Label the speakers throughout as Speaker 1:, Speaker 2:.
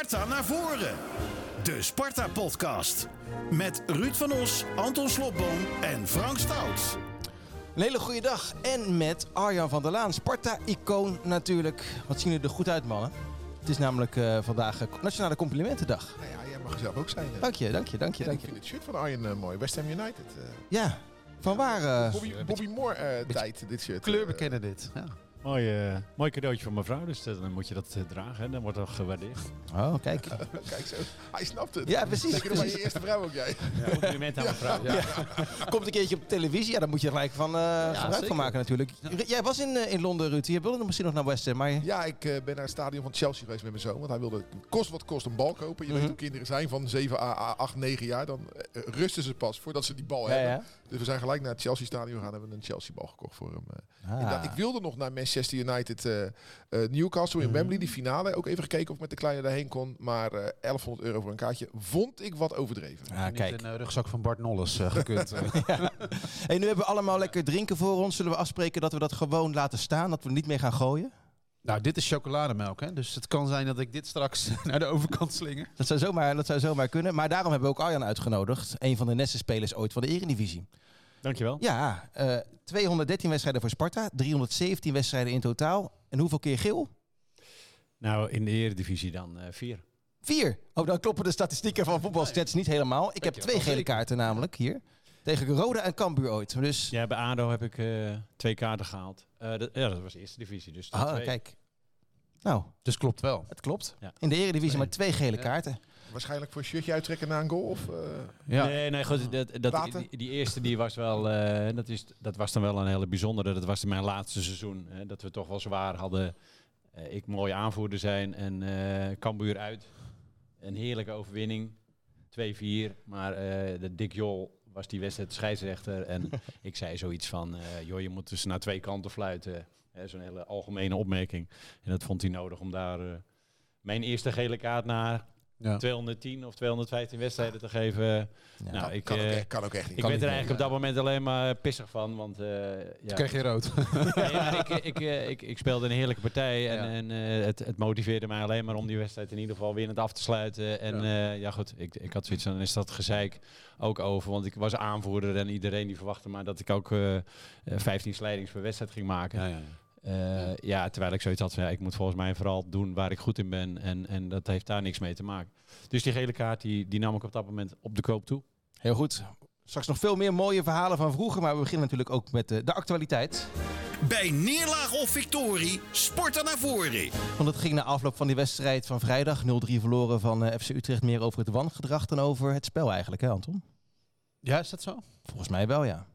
Speaker 1: Sparta naar voren. De Sparta-podcast. Met Ruud van Os, Anton Slobboom en Frank Stout.
Speaker 2: Een hele goede dag. En met Arjan van der Laan, Sparta-icoon natuurlijk. Wat zien jullie er goed uit, mannen. Het is namelijk uh, vandaag Nationale Complimentendag.
Speaker 3: Nou ja, jij mag zelf ook zijn.
Speaker 2: Dank je, dank je, dank je. Dank
Speaker 3: ik vind het shirt van Arjen uh, mooi. West Ham United. Uh,
Speaker 2: ja, van waar? Uh,
Speaker 3: Bobby, Bobby Moore tijd, dit shirt.
Speaker 4: Kleur bekennen dit. Ja.
Speaker 5: Mooi, uh, mooi cadeautje van mevrouw, dus dan moet je dat uh, dragen. Hè? Dan wordt dat gewaardeerd.
Speaker 2: Oh, kijk.
Speaker 3: kijk zo. Hij snapt het.
Speaker 2: Ja, precies.
Speaker 3: Zeker je eerste vrouw ook jij.
Speaker 5: Ja, compliment aan mevrouw.
Speaker 2: Ja. Ja. Komt een keertje op televisie, ja, dan moet je er gelijk van, uh, gebruik van maken natuurlijk. Jij was in, in Londen, Ruud. Je wilde misschien nog naar West Ham, maar...
Speaker 3: Ja, ik ben naar het stadion van Chelsea geweest met mijn zoon. Want hij wilde kost wat kost een bal kopen. Je mm -hmm. weet hoe kinderen zijn van 7 à 8, 9 jaar. Dan rusten ze pas voordat ze die bal hebben. Dus we zijn gelijk naar het Chelsea stadion gegaan en hebben een Chelsea bal gekocht voor hem. Ah. Ik wilde nog naar Manchester United uh, uh, Newcastle in mm. Wembley, die finale. Ook even gekeken of ik met de kleine daarheen kon. Maar uh, 1100 euro voor een kaartje vond ik wat overdreven.
Speaker 4: Ja, kijk. een rugzak van Bart Nolles gekund.
Speaker 2: ja. hey, nu hebben we allemaal lekker drinken voor ons. Zullen we afspreken dat we dat gewoon laten staan? Dat we niet meer gaan gooien?
Speaker 4: Nou, dit is chocolademelk, hè? dus het kan zijn dat ik dit straks naar de overkant slinger.
Speaker 2: Dat zou zomaar, dat zou zomaar kunnen. Maar daarom hebben we ook Arjan uitgenodigd. Een van de Nessen-spelers ooit van de Eredivisie.
Speaker 5: Dankjewel.
Speaker 2: Ja, uh, 213 wedstrijden voor Sparta, 317 wedstrijden in totaal. En hoeveel keer geel?
Speaker 5: Nou, in de Eredivisie dan uh, vier.
Speaker 2: Vier? Oh, dan kloppen de statistieken van voetbalstats niet helemaal. Ik heb twee gele kaarten namelijk hier. Tegen Roda en Cambuur ooit. Dus...
Speaker 5: Ja, bij ADO heb ik uh, twee kaarten gehaald. Uh, dat, ja, dat was de eerste divisie. Dus
Speaker 2: ah,
Speaker 5: twee.
Speaker 2: kijk. Nou,
Speaker 4: dus klopt wel.
Speaker 2: Het klopt. Ja. In de Eredivisie maar twee gele ja. kaarten.
Speaker 3: Waarschijnlijk voor een shirtje uittrekken na een goal? Of, uh...
Speaker 5: ja. Nee, nee, goed. Dat, dat, die, die, eerste die was wel, uh, dat, is, dat was dan wel een hele bijzondere. Dat was mijn laatste seizoen. Hè, dat we toch wel zwaar hadden. Uh, ik mooi aanvoerder zijn en uh, Cambuur uit. Een heerlijke overwinning. 2-4. Maar de Dick Jol was die wedstrijd scheidsrechter. En ik zei zoiets van, joh, je moet dus naar twee kanten fluiten. Zo'n hele algemene opmerking. En dat vond hij nodig om daar mijn eerste gele kaart naar ja. 210 of 215 wedstrijden te geven. Ja, nou,
Speaker 3: kan,
Speaker 5: ik
Speaker 3: kan, ook echt, kan ook echt niet.
Speaker 5: Ik werd er eigenlijk op dat moment alleen maar pissig van, want uh,
Speaker 4: ja. kreeg je rood.
Speaker 5: ik, ik, ik, ik, speelde een heerlijke partij en, en uh, het, het motiveerde mij alleen maar om die wedstrijd in ieder geval winnend af te sluiten. En ja, uh, ja goed, ik, ik had zoiets dan is dat gezeik ook over, want ik was aanvoerder en iedereen die verwachtte maar dat ik ook 15 slijdings per wedstrijd ging maken. Ja, uh, ja, terwijl ik zoiets had van ja, ik moet volgens mij vooral doen waar ik goed in ben. En, en dat heeft daar niks mee te maken. Dus die gele kaart die, die nam ik op dat moment op de koop toe.
Speaker 2: Heel goed. Straks nog veel meer mooie verhalen van vroeger. Maar we beginnen natuurlijk ook met de, de actualiteit.
Speaker 1: Bij neerlaag of victorie, sporten naar voren.
Speaker 2: Want het ging na afloop van die wedstrijd van vrijdag 0-3 verloren van uh, FC Utrecht meer over het wangedrag dan over het spel eigenlijk, hè Anton?
Speaker 4: Ja, is dat zo?
Speaker 2: Volgens mij wel, ja.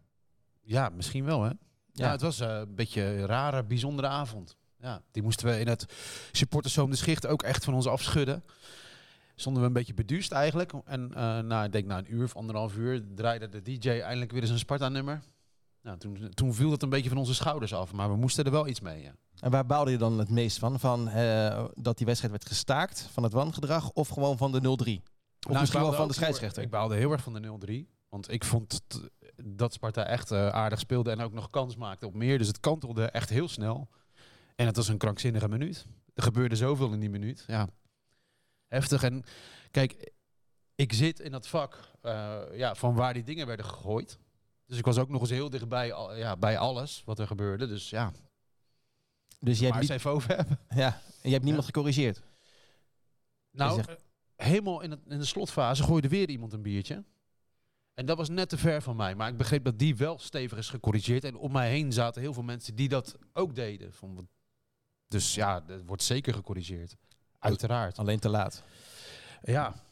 Speaker 4: Ja, misschien wel, hè? Ja, het was uh, een beetje een rare, bijzondere avond. Ja, die moesten we in het supportershome de schicht ook echt van ons afschudden. Stonden we een beetje beduust eigenlijk. En uh, nou, ik denk na een uur of anderhalf uur draaide de DJ eindelijk weer eens een Sparta-nummer. Nou, toen, toen viel dat een beetje van onze schouders af, maar we moesten er wel iets mee. Ja.
Speaker 2: En waar baalde je dan het meest van? Van uh, dat die wedstrijd werd gestaakt, van het wangedrag of gewoon van de 0-3? Of nou, misschien wel van de scheidsrechter?
Speaker 4: Ik baalde heel erg van de 0-3. Want ik vond dat Sparta echt uh, aardig speelde en ook nog kans maakte op meer. Dus het kantelde echt heel snel. En het was een krankzinnige minuut. Er gebeurde zoveel in die minuut. Ja, heftig. En kijk, ik zit in dat vak uh, ja, van waar die dingen werden gegooid. Dus ik was ook nog eens heel dichtbij ja, bij alles wat er gebeurde. Dus ja.
Speaker 2: Dus jij hebt
Speaker 4: even over hebben.
Speaker 2: Ja, en je hebt niemand ja. gecorrigeerd.
Speaker 4: Nou, zegt... helemaal in, het, in de slotfase gooide weer iemand een biertje. En dat was net te ver van mij. Maar ik begreep dat die wel stevig is gecorrigeerd. En om mij heen zaten heel veel mensen die dat ook deden. Dus ja, dat wordt zeker gecorrigeerd. Uiteraard.
Speaker 2: Alleen te laat.
Speaker 4: Ja.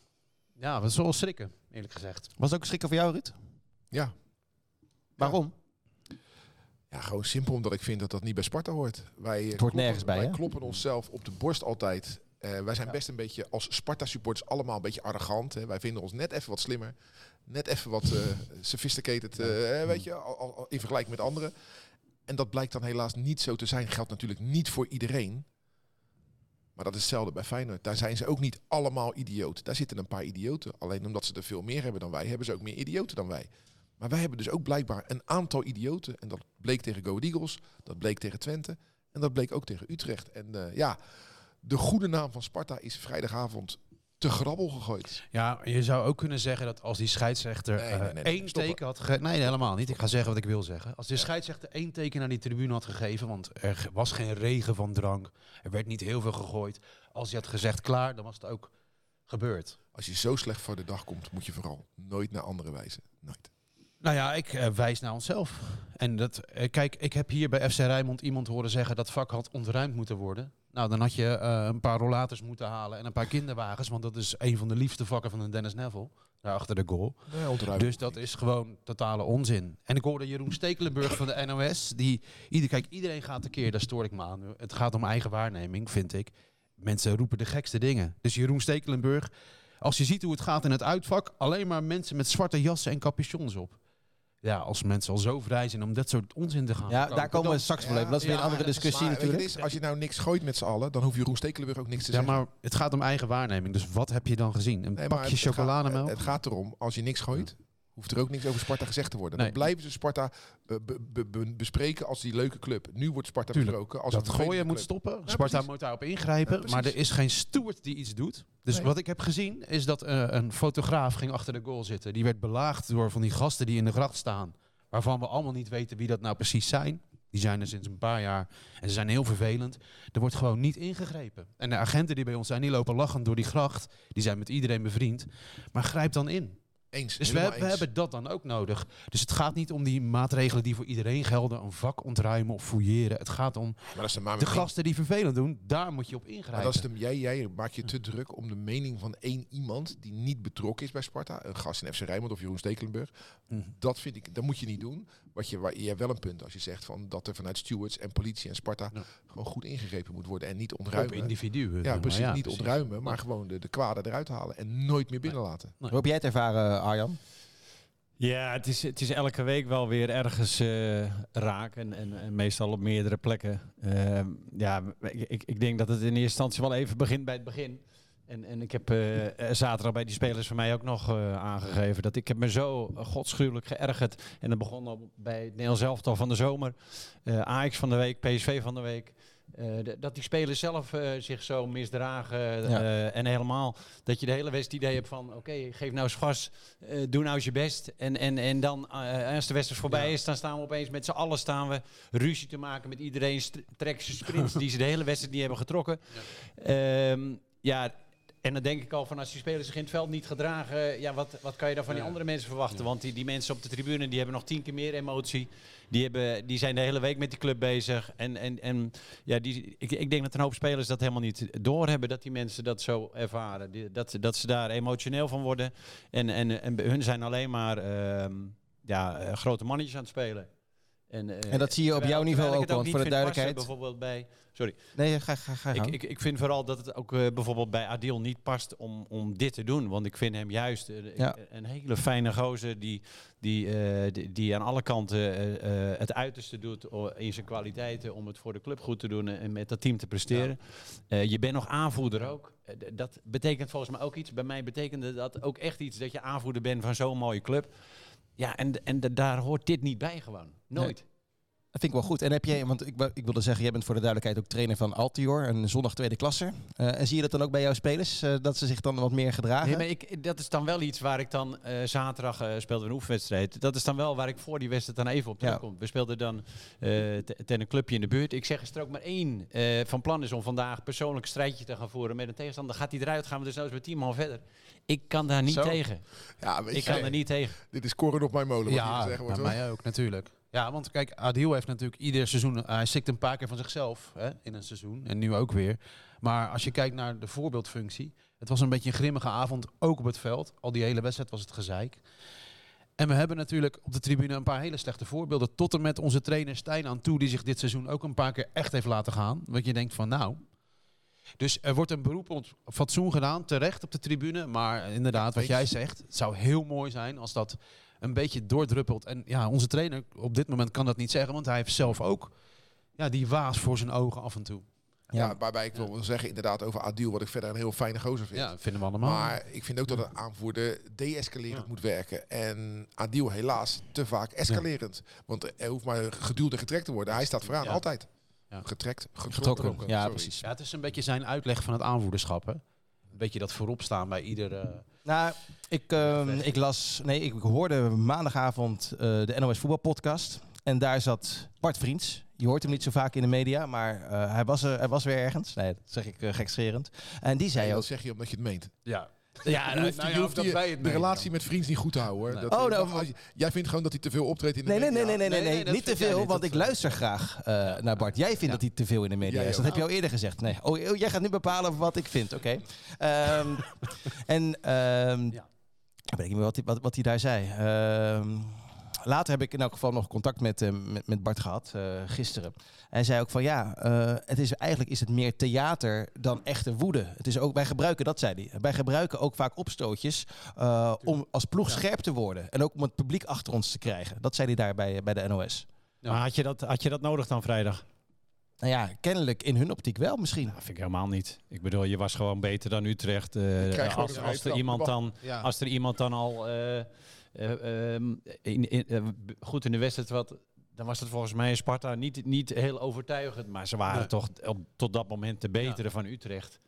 Speaker 4: Ja, dat is wel schrikken, eerlijk gezegd.
Speaker 2: Was het ook schrikken voor jou, Ruud?
Speaker 3: Ja.
Speaker 2: Waarom?
Speaker 3: Ja, gewoon simpel omdat ik vind dat dat niet bij Sparta hoort. Wij,
Speaker 2: het hoort nergens bij,
Speaker 3: Wij kloppen onszelf op de borst altijd. Uh, wij zijn ja. best een beetje als Sparta-supporters allemaal een beetje arrogant. Hè. Wij vinden ons net even wat slimmer. Net even wat uh, sophisticated, uh, weet je, al, al, in vergelijking met anderen. En dat blijkt dan helaas niet zo te zijn. Geldt natuurlijk niet voor iedereen. Maar dat is hetzelfde bij Feyenoord. Daar zijn ze ook niet allemaal idioot. Daar zitten een paar idioten. Alleen omdat ze er veel meer hebben dan wij, hebben ze ook meer idioten dan wij. Maar wij hebben dus ook blijkbaar een aantal idioten. En dat bleek tegen Go Eagles, dat bleek tegen Twente en dat bleek ook tegen Utrecht. En ja, De goede naam van Sparta is vrijdagavond te grabbel gegooid.
Speaker 4: Ja, je zou ook kunnen zeggen dat als die scheidsrechter
Speaker 3: Nee, nee, nee, nee,
Speaker 4: eh, één
Speaker 3: stoppen.
Speaker 4: teken had gegeven... Nee, helemaal niet. Ik ga zeggen wat ik wil zeggen. Als de scheidsrechter één teken naar die tribune had gegeven... want er was geen regen van drank, er werd niet heel veel gegooid. Als hij had gezegd klaar, dan was het ook gebeurd.
Speaker 3: Als je zo slecht voor de dag komt, moet je vooral nooit naar anderen wijzen. Nooit.
Speaker 4: Nou ja, ik eh, wijs naar onszelf. En dat, eh, kijk, ik heb hier bij FC Rijnmond iemand horen zeggen dat vak had ontruimd moeten worden. Nou, dan had je eh, een paar rollators moeten halen en een paar kinderwagens, want dat is een van de liefste vakken van een Dennis Neville, daar achter de goal.
Speaker 3: Nee.
Speaker 4: Dus dat is gewoon totale onzin. En ik hoorde Jeroen Stekelenburg van de NOS, die, ieder, kijk, iedereen gaat tekeer, daar stoor ik me aan. Het gaat om eigen waarneming, vind ik. Mensen roepen de gekste dingen. Dus Jeroen Stekelenburg, als je ziet hoe het gaat in het uitvak, alleen maar mensen met zwarte jassen en capuchons op. Ja, als mensen al zo vrij zijn om dat soort onzin te gaan
Speaker 2: Ja, daar komen we straks wel even. Dat is weer een andere discussie natuurlijk.
Speaker 3: is, als je nou niks gooit met z'n allen, dan hoeft Jeroen Stekelenburg ook niks te
Speaker 4: Ja,
Speaker 3: zeggen.
Speaker 4: maar het gaat om eigen waarneming. Dus wat heb je dan gezien? Een pakje
Speaker 3: het- het gaat-
Speaker 4: chocolademelk?
Speaker 3: Het gaat erom, als je niks gooit, hoeft er ook niks over Sparta gezegd te worden.
Speaker 4: Nee.
Speaker 3: Dan blijven ze Sparta eh, be- be- be- bespreken als die leuke club. Nu wordt Sparta
Speaker 4: Tuurlijk.
Speaker 3: besproken als
Speaker 4: dat
Speaker 3: vervelende
Speaker 4: gooien moet
Speaker 3: club.
Speaker 4: stoppen.
Speaker 3: Ja,
Speaker 4: Sparta
Speaker 3: precies.
Speaker 4: moet daarop ingrijpen.
Speaker 3: Ja,
Speaker 4: maar er is geen steward die iets doet. Dus
Speaker 3: Nee.
Speaker 4: wat ik heb gezien is dat eh, een fotograaf ging achter de goal zitten. Die werd belaagd door van die gasten die in de gracht staan. Waarvan we allemaal niet weten wie dat nou precies zijn. Die zijn er sinds een paar jaar. En ze zijn heel vervelend. Er wordt gewoon niet ingegrepen. En de agenten die bij ons zijn, die lopen lachend door die gracht. Die zijn met iedereen bevriend. Maar grijp dan in.
Speaker 3: Eens.
Speaker 4: Dus we, hebben- we
Speaker 3: eens.
Speaker 4: hebben dat dan ook nodig. Dus het gaat niet om die maatregelen die voor iedereen gelden. Een vak ontruimen of fouilleren. Het gaat om
Speaker 3: Maar dat is de,
Speaker 4: de gasten die vervelend doen. Daar moet je op ingrijpen.
Speaker 3: Maar dat is de, jij, jij maakt je te druk om de mening van één iemand die niet betrokken is bij Sparta. Een gast in FC Rijnmond of Jeroen Stekelenburg.
Speaker 4: Mhm.
Speaker 3: Dat vind ik, dat moet je niet doen. Wat je, waar, je hebt wel een punt als je zegt van dat er vanuit stewards en politie en Sparta
Speaker 4: Ja.
Speaker 3: gewoon goed ingegrepen moet worden en niet
Speaker 4: op
Speaker 3: ontruimen.
Speaker 4: individuen. zeg
Speaker 3: Ja,
Speaker 4: maar.
Speaker 3: precies. niet
Speaker 4: precies.
Speaker 3: ontruimen, maar gewoon de, de kwade eruit halen en nooit meer binnenlaten.
Speaker 2: Hoe heb jij het ervaren, Arjan?
Speaker 5: Ja, het is, het is elke week wel weer ergens eh raak en, en, en meestal op meerdere plekken. Ehm, ja, ik- ik denk dat het in eerste instantie wel even begint bij het begin. En, en ik heb eh, eh, zaterdag bij die spelers van mij ook nog eh, aangegeven dat ik heb me zo godschuwelijk geërgerd. En dat begon al bij het Nederlands elftal van de zomer, eh Ajax van de week, PSV van de week. Dat die spelers zelf zich zo misdragen
Speaker 2: Ja.
Speaker 5: en helemaal dat je de hele wedstrijd idee hebt van oké, geef nou eens gas, doe nou eens je best. En, en, en dan, als de wedstrijd voorbij is, dan staan we opeens met z'n allen staan we ruzie te maken met iedereen. Trekken ze sprints die ze de hele wedstrijd niet hebben getrokken. Ja. ja, en dan denk ik al van als die spelers zich in het veld niet gedragen, ja, wat, wat kan je dan van die andere mensen verwachten? Want die, die mensen op de tribune die hebben nog tien keer meer emotie. Die, hebben, die zijn de hele week met die club bezig. En, en, en ja, die, ik, ik denk dat een hoop spelers dat helemaal niet doorhebben, dat die mensen dat zo ervaren. Die, dat, dat ze daar emotioneel van worden. En, en, en hun zijn alleen maar ehm, ja, eh, grote mannetjes aan het spelen. En, eh,
Speaker 2: En dat zie je op jouw niveau ook,
Speaker 5: het
Speaker 2: want voor de
Speaker 5: passen,
Speaker 2: duidelijkheid-
Speaker 5: Bijvoorbeeld bij, sorry,
Speaker 2: Nee, ga, ga, ga
Speaker 5: ik, ik, ik vind vooral dat het ook eh, bijvoorbeeld bij Adil niet past om, om dit te doen. Want ik vind hem juist eh,
Speaker 2: Ja.
Speaker 5: een hele fijne gozer die, die, eh, die, die aan alle kanten eh, eh, het uiterste doet in zijn kwaliteiten om het voor de club goed te doen en met dat team te presteren. Eh, je bent nog aanvoerder ook. Dat betekent volgens mij ook iets. Bij mij betekende dat ook echt iets dat je aanvoerder bent van zo'n mooie club. Ja, en, en daar hoort dit niet bij gewoon. Nooit.
Speaker 2: Dat vind ik wel goed. En heb jij, want ik, ik wilde zeggen, jij bent voor de duidelijkheid ook trainer van Altior, een zondag tweede klasse. Eh, en zie je dat dan ook bij jouw spelers, eh, dat ze zich dan wat meer gedragen?
Speaker 5: Nee, maar ik, dat is dan wel iets waar ik dan eh, zaterdag eh, speelden we een oefenwedstrijd. Dat is dan wel waar ik voor die wedstrijd dan even op
Speaker 2: Ja.
Speaker 5: terugkom. We speelden dan eh te- tegen een clubje in de buurt. Ik zeg is er ook maar één eh, van plan is om vandaag persoonlijk een strijdje te gaan voeren met een tegenstander. Gaat hij eruit, gaan we dus nou eens met tien man verder. Ik kan daar niet
Speaker 2: Zo.
Speaker 5: tegen.
Speaker 3: Ja, weet
Speaker 5: Ik
Speaker 3: je,
Speaker 5: kan er niet tegen.
Speaker 3: dit is koren op mijn molen. wat
Speaker 4: Ja,
Speaker 3: gezegd wordt,
Speaker 4: bij
Speaker 3: hoor.
Speaker 4: mij ook natuurlijk. Ja, want kijk, Adil heeft natuurlijk ieder seizoen, hij stikt een paar keer van zichzelf hè, in een seizoen. En nu ook weer. Maar als je kijkt naar de voorbeeldfunctie, het was een beetje een grimmige avond, ook op het veld. Al die hele wedstrijd was het gezeik. En we hebben natuurlijk op de tribune een paar hele slechte voorbeelden. Tot en met onze trainer Stijn aan toe, die zich dit seizoen ook een paar keer echt heeft laten gaan. Wat je denkt van nou. Dus er wordt een beroep op fatsoen gedaan, terecht op de tribune. Maar inderdaad, wat jij zegt, het zou heel mooi zijn als dat een beetje doordruppelt. En ja, onze trainer op dit moment kan dat niet zeggen, want hij heeft zelf ook ja, die waas voor zijn ogen af en toe.
Speaker 3: Ja, waarbij ik wil zeggen inderdaad over Adil, wat ik verder een heel fijne gozer vind.
Speaker 4: Ja, vinden we allemaal.
Speaker 3: Maar ik vind ook dat een aanvoerder deescalerend
Speaker 4: Ja.
Speaker 3: moet werken. En Adil helaas te vaak escalerend. Want er hoeft maar geduwd en getrekt te worden. Hij staat vooraan,
Speaker 4: Ja.
Speaker 3: altijd.
Speaker 4: Ja.
Speaker 3: Getrekt,
Speaker 2: Getrokken,
Speaker 3: getrokken.
Speaker 2: ja,
Speaker 3: sorry.
Speaker 2: precies.
Speaker 4: Ja, het is een beetje zijn uitleg van het aanvoederschap. Hè? Een beetje dat voorop staan bij iedere...
Speaker 2: Nou, ik, ehm, ik las, nee, ik hoorde maandagavond eh, de NOS voetbalpodcast. En daar zat Bart Vriends. Je hoort hem niet zo vaak in de media, maar eh, hij, was er, hij was weer ergens. Nee, dat zeg ik uh, gekscherend. En die zei
Speaker 3: Nee,
Speaker 2: ook...
Speaker 3: dat zeg je omdat je het meent.
Speaker 4: Ja,
Speaker 2: Ja,
Speaker 3: Je hoeft,
Speaker 4: nou
Speaker 3: je
Speaker 4: ja,
Speaker 3: hoeft die-
Speaker 4: het
Speaker 3: de relatie met vriends niet goed te houden hoor.
Speaker 4: Nee.
Speaker 3: Dat,
Speaker 2: Oh,
Speaker 3: eh,
Speaker 2: nou,
Speaker 3: als je- jij vindt gewoon dat hij te veel optreedt in de
Speaker 2: Nee, nee, nee,
Speaker 3: media.
Speaker 2: nee, nee, nee,
Speaker 4: Nee,
Speaker 2: nee,
Speaker 4: nee,
Speaker 2: niet te veel, want
Speaker 4: Dat,
Speaker 2: ik
Speaker 4: eh,
Speaker 2: luister graag eh, naar Bart. Jij vindt dat hij te veel in de media is. Dat heb je al eerder gezegd. Nee, oh, oh, jij gaat nu bepalen wat ik vind, oké. Ehm, en ehm
Speaker 4: Ja.
Speaker 2: ik weet niet meer wat hij, wat, wat hij daar zei. Ehm, later heb ik in elk geval nog contact met, eh, met, met Bart gehad, eh, gisteren. Hij zei ook van ja, eh, het is, eigenlijk is het meer theater dan echte woede. Het is ook, wij gebruiken, dat zei hij, wij gebruiken ook vaak opstootjes eh, om als ploeg scherp te worden. En ook om het publiek achter ons te krijgen. Dat zei hij daar bij, bij de NOS.
Speaker 4: Ja.
Speaker 5: Maar had je, dat, had je dat nodig dan vrijdag?
Speaker 2: Nou ja, kennelijk in hun optiek wel misschien.
Speaker 5: Dat vind ik helemaal niet. Ik bedoel, je was gewoon beter dan Utrecht. eh, als, als, er iemand dan,
Speaker 3: Ja.
Speaker 5: als er iemand dan al eh, eh, ehm, in, in, eh, goed in de wedstrijd wat, dan was het volgens mij in Sparta niet, niet heel overtuigend. Maar ze waren
Speaker 4: Nee.
Speaker 5: toch op, tot dat moment de betere van Utrecht.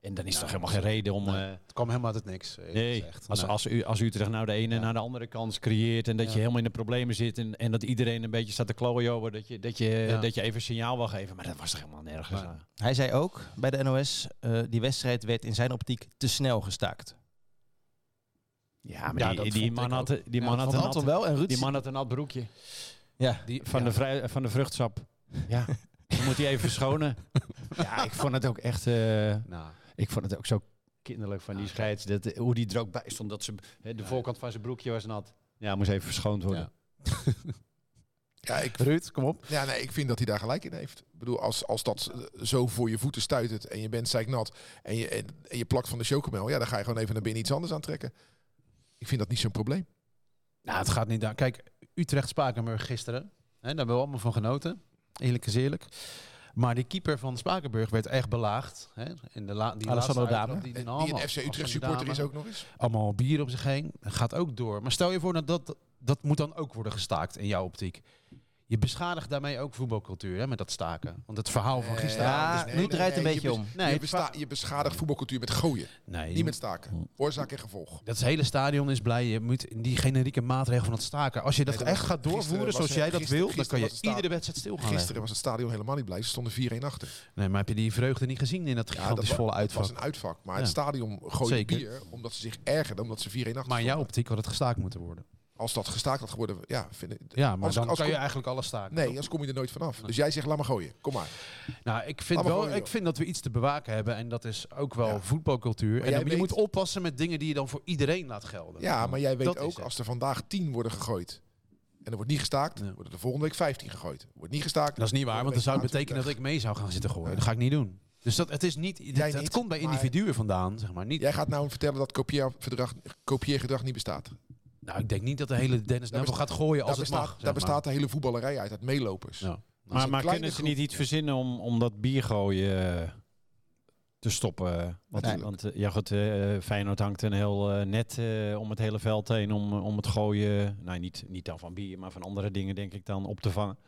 Speaker 5: En dan is toch helemaal geen reden om...
Speaker 4: Nee,
Speaker 5: eh,
Speaker 4: het kwam helemaal uit het niks.
Speaker 5: Nee, als,
Speaker 4: Nee.
Speaker 5: als, U- als Utrecht nou de ene
Speaker 4: Ja.
Speaker 5: naar de andere kans creëert en dat
Speaker 4: Ja.
Speaker 5: je helemaal in de problemen zit en, en dat iedereen een beetje staat te klooien over dat je, dat, je,
Speaker 4: Ja.
Speaker 5: dat je even signaal wil geven. Maar dat was toch helemaal nergens.
Speaker 2: Hij zei ook bij de NOS, eh, die wedstrijd werd in zijn optiek te snel gestaakt.
Speaker 5: Ja, maar
Speaker 4: Ja,
Speaker 5: die, man had, die
Speaker 4: Ja,
Speaker 5: man had een nat,
Speaker 2: wel en Ruud?
Speaker 5: die man had een nat broekje
Speaker 2: ja.
Speaker 4: Die,
Speaker 5: van,
Speaker 4: ja.
Speaker 5: de, vrij, van de vruchtsap. Ja, dan moet hij even verschonen. Ja, ik vond het ook echt... eh,
Speaker 4: Nou,
Speaker 5: ik vond het ook zo kinderlijk van die scheids. Dat, eh, hoe die er ook bij stond. Dat ze, hè, de voorkant van zijn broekje was nat. Ja, moest even verschoond worden.
Speaker 4: Ja.
Speaker 3: Ja, ik,
Speaker 2: Ruud, kom op.
Speaker 3: ja, nee, ik vind dat hij daar gelijk in heeft. Ik bedoel, als, als dat eh, zo voor je voeten stuitert en je bent zeiknat en je, en, en je plakt van de chocomel, ja, dan ga je gewoon even naar binnen iets anders aantrekken. Ik vind dat niet zo'n probleem.
Speaker 4: Nou, het gaat niet aan. Kijk, Utrecht Spakenburg gisteren. Hè, daar hebben we allemaal van genoten. Eerlijk is eerlijk. Maar die keeper van Spakenburg werd echt belaagd. Hè, in de la die
Speaker 2: Alessandro Dame.
Speaker 4: Die,
Speaker 3: En
Speaker 4: die,
Speaker 3: een FC Utrecht supporter is ook nog eens.
Speaker 4: Allemaal bier om zich heen. Gaat ook door. Maar stel je voor dat dat, dat moet dan ook worden gestaakt in jouw optiek. Je beschadigt daarmee ook voetbalcultuur hè, met dat staken. Want het verhaal van gisteren...
Speaker 2: Ja,
Speaker 3: dus
Speaker 2: nu draait het een
Speaker 3: je
Speaker 2: beetje om.
Speaker 4: Nee,
Speaker 3: je,
Speaker 4: het
Speaker 3: besta- je beschadigt voetbalcultuur met gooien,
Speaker 4: Nee,
Speaker 3: niet met staken. Oorzaak en gevolg.
Speaker 4: Dat hele stadion is blij. Je moet die generieke maatregel van het staken. Als je dat
Speaker 3: Nee, dat
Speaker 4: echt gaat doorvoeren zoals
Speaker 3: het-
Speaker 4: jij dat
Speaker 3: gisteren-
Speaker 4: wil, dan kan je
Speaker 3: het sta-
Speaker 4: iedere wedstrijd stil gaan leggen.
Speaker 3: Gisteren was het stadion helemaal niet blij. Ze stonden 4-1 achter.
Speaker 4: Nee, maar heb je die vreugde niet gezien in dat
Speaker 3: Ja,
Speaker 4: gigantisch
Speaker 3: wa-
Speaker 4: volle
Speaker 3: Het
Speaker 4: uitvak?
Speaker 3: was een uitvak. Maar
Speaker 4: Ja.
Speaker 3: het stadion gooide
Speaker 4: Zeker.
Speaker 3: bier omdat ze zich ergerden omdat ze 4-1 achter
Speaker 4: Maar in jouw optiek had het gestaakt moeten worden.
Speaker 3: Als dat gestaakt had geworden, ja, vind ik...
Speaker 4: Ja, maar
Speaker 3: Als-
Speaker 4: dan
Speaker 3: als
Speaker 4: kan je eigenlijk alles staken.
Speaker 3: Nee, anders kom je er nooit vanaf. Dus jij zegt, laat maar gooien. Kom maar.
Speaker 4: Nou, ik vind, wel,
Speaker 3: gooien,
Speaker 4: ik vind dat we iets te bewaken hebben. En dat is ook wel
Speaker 3: Ja.
Speaker 4: voetbalcultuur. En je
Speaker 3: weet-
Speaker 4: moet oppassen met dingen die je dan voor iedereen laat gelden.
Speaker 3: Ja, maar jij weet
Speaker 4: Dat
Speaker 3: ook, als er vandaag 10 worden gegooid en er wordt niet gestaakt,
Speaker 4: Ja.
Speaker 3: worden er volgende week 15 gegooid. Wordt niet gestaakt.
Speaker 4: Dat is niet waar, want dan zou betekenen dat ik mee zou gaan zitten gooien.
Speaker 3: Ja.
Speaker 4: Dat ga ik niet doen. Dus dat, het is niet, het, komt bij individuen vandaan, zeg maar. Niet,
Speaker 3: Jij gaat nou vertellen dat kopieergedrag, kopieergedrag niet bestaat.
Speaker 4: Nou, ik denk niet dat de hele Dennis
Speaker 3: Daar
Speaker 4: Neville
Speaker 3: besta-
Speaker 4: gaat gooien als
Speaker 3: Daar
Speaker 4: het
Speaker 3: bestaat,
Speaker 4: mag.
Speaker 3: daar
Speaker 4: maar.
Speaker 3: bestaat de hele voetballerij uit, uit meelopers.
Speaker 4: Ja.
Speaker 3: is
Speaker 5: Maar,
Speaker 3: een
Speaker 5: maar
Speaker 3: kleine
Speaker 5: kunnen ze
Speaker 3: groep.
Speaker 5: niet iets verzinnen om, om dat biergooien eh, te stoppen? Want,
Speaker 3: Natuurlijk.
Speaker 5: want eh, ja, goed, eh, Feyenoord hangt een heel eh, net eh, om het hele veld heen om, om het gooien. Nou, niet, niet dan van bier, maar van andere dingen denk ik dan op te vangen.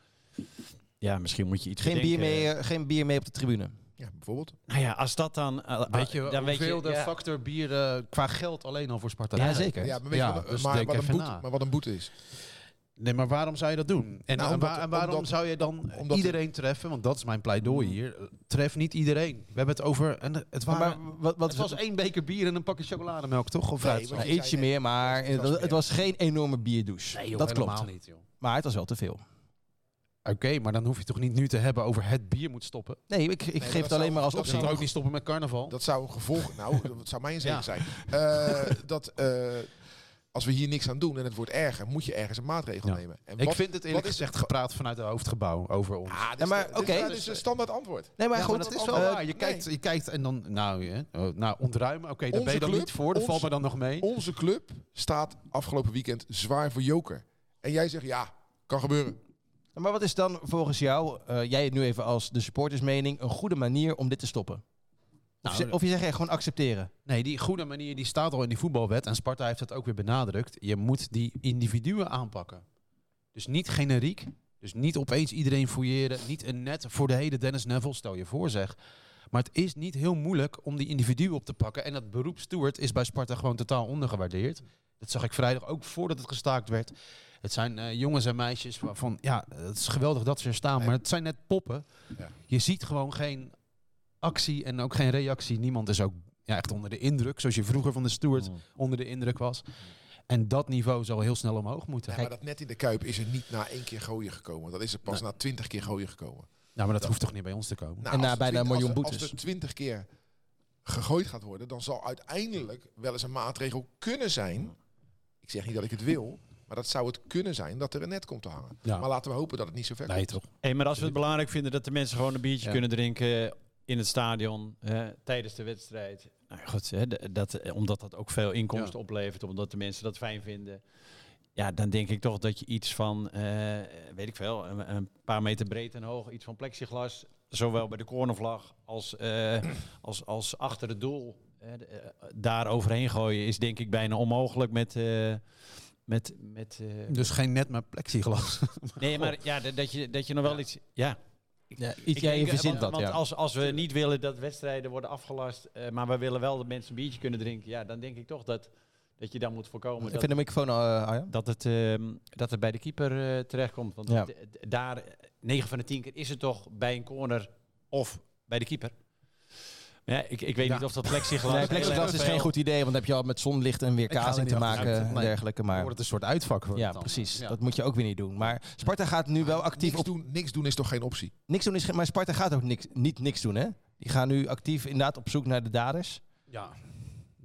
Speaker 5: Ja, misschien moet je iets
Speaker 2: Geen bier,
Speaker 5: bedenken.
Speaker 2: mee, eh, geen bier mee op de tribune.
Speaker 3: Ja, bijvoorbeeld.
Speaker 5: Nou ja, als dat dan... eh,
Speaker 4: Weet je
Speaker 5: dan weet je,
Speaker 4: de
Speaker 5: ja.
Speaker 4: factor bier eh, qua geld alleen al voor Sparta
Speaker 2: Ja, zeker.
Speaker 3: Ja, maar, weet
Speaker 4: Ja,
Speaker 3: je wat,
Speaker 4: dus
Speaker 3: maar, wat een boete, maar wat een boete is.
Speaker 4: Nee, maar waarom zou je dat doen? En,
Speaker 3: Nou, omdat-
Speaker 4: en waarom
Speaker 3: omdat-
Speaker 4: zou je dan iedereen treffen? Want dat is mijn pleidooi hier. Tref niet iedereen. We hebben het over... En het,
Speaker 2: Maar,
Speaker 4: waren,
Speaker 2: maar wat, wat
Speaker 4: het was één beker bier en een pakje chocolademelk, toch? Of
Speaker 3: Nee,
Speaker 2: Nou, ietsje meer, maar
Speaker 3: Het was- het
Speaker 2: geen enorme bierdouche.
Speaker 4: Nee, joh,
Speaker 2: dat
Speaker 4: helemaal
Speaker 2: klopt.
Speaker 4: niet, joh.
Speaker 2: Maar het was wel te veel.
Speaker 4: Oké, maar dan hoef je toch niet nu te hebben over het bier moet stoppen?
Speaker 2: Nee, ik, ik geef
Speaker 3: dat
Speaker 2: het alleen
Speaker 3: zou-
Speaker 2: maar als
Speaker 3: dat
Speaker 4: Of
Speaker 2: optie.
Speaker 4: zou ook niet stoppen met carnaval?
Speaker 3: Dat zou een gevolg... Nou, dat zou mij een zegen
Speaker 4: Ja.
Speaker 3: zijn. Eh, dat eh, als we hier niks aan doen en het wordt erger, moet je ergens een maatregel
Speaker 4: Ja.
Speaker 3: nemen. En
Speaker 4: ik
Speaker 3: wat-
Speaker 4: vind het eerlijk gezegd gepraat vanuit het hoofdgebouw over ons.
Speaker 3: Ah,
Speaker 2: Ja,
Speaker 3: is
Speaker 2: maar oké.
Speaker 3: is- Dit is een standaard antwoord.
Speaker 2: Nee, maar
Speaker 4: Ja,
Speaker 2: goed,
Speaker 4: maar dat is wel waar. Je kijkt, je kijkt en dan, nou, nou ontruimen. Oké, daar ben je dan
Speaker 3: club,
Speaker 4: niet voor. Dat
Speaker 3: onze-
Speaker 4: valt me dan nog mee.
Speaker 3: Onze club staat afgelopen weekend zwaar voor joker. En jij zegt, ja, kan gebeuren.
Speaker 2: Maar wat is dan volgens jou, eh, jij nu even als de supportersmening, een goede manier om dit te stoppen? Of,
Speaker 4: Nou,
Speaker 2: je, of je zegt echt gewoon accepteren.
Speaker 4: Nee, die goede manier die staat al in die voetbalwet. En Sparta heeft het ook weer benadrukt. Je moet die individuen aanpakken. Dus niet generiek. Dus niet opeens iedereen fouilleren. Niet een net voor de hele Dennis Neville, stel je voor zeg. Maar het is niet heel moeilijk om die individuen op te pakken. En dat beroep steward is bij Sparta gewoon totaal ondergewaardeerd. Dat zag ik vrijdag ook voordat het gestaakt werd. Het zijn uh, jongens en meisjes waarvan, ja, het is geweldig dat ze er staan, maar het zijn net poppen. Ja. Je ziet gewoon geen actie en ook geen reactie. Niemand is ook ja, echt onder de indruk, zoals je vroeger van de steward mm. onder de indruk was. En dat niveau zal heel snel omhoog moeten.
Speaker 3: Ja, maar dat net in de Kuip is er niet na één keer gooien gekomen. Dat is er pas na twintig keer gooien gekomen.
Speaker 4: Nou, maar dat, hoeft toch niet bij ons te komen?
Speaker 2: Nou, en na bijna een miljoen boetes.
Speaker 3: Als er twintig keer gegooid gaat worden, dan zal uiteindelijk wel eens een maatregel kunnen zijn. Ik zeg niet dat ik het wil, maar dat zou het kunnen zijn dat er een net komt te hangen. Maar laten we hopen dat het niet zo ver
Speaker 5: nee,
Speaker 3: komt.
Speaker 5: Toch. Hey, maar als we het belangrijk vinden dat de mensen gewoon een biertje kunnen drinken in het stadion tijdens de wedstrijd. Nou goed, hè, dat, omdat dat ook veel inkomsten oplevert, omdat de mensen dat fijn vinden. Ja, dan denk ik toch dat je iets van, uh, weet ik veel, een, een, paar meter breed en hoog, iets van plexiglas, zowel bij de cornervlag als, uh, als, als achter het doel, daar overheen gooien, is denk ik bijna onmogelijk met... met, met
Speaker 4: dus geen net maar plexiglas.
Speaker 5: nee, maar ja, dat je, dat je nog wel iets... Ja,
Speaker 2: ja, iets jij even
Speaker 5: want,
Speaker 2: dat,
Speaker 5: want als, als we niet willen dat wedstrijden worden afgelast, uh, maar we willen wel dat mensen een biertje kunnen drinken, ja, dan denk ik toch dat, dat je dan moet voorkomen.
Speaker 2: Ik vind de microfoon uh,
Speaker 5: dat, het, uh, dat het bij de keeper uh, terechtkomt. Want ja. daar, 9 van de 10 keer is het toch bij een corner of bij de keeper. Ja, ik, ik weet niet of dat plexiglas...
Speaker 2: Nee, plexiglas is geen goed idee, want dan heb je al met zonlicht en weerkazing te maken en dergelijke. Maar
Speaker 4: wordt het een soort uitvak.
Speaker 2: Ja, precies. Dat moet je ook weer niet doen. Maar Sparta gaat nu wel actief
Speaker 3: niks
Speaker 2: op...
Speaker 3: Doen, niks doen is toch geen optie?
Speaker 2: Niks doen is geen... Maar Sparta gaat ook niks, niet niks doen, hè? Die gaan nu actief inderdaad op zoek naar de daders.
Speaker 4: Ja,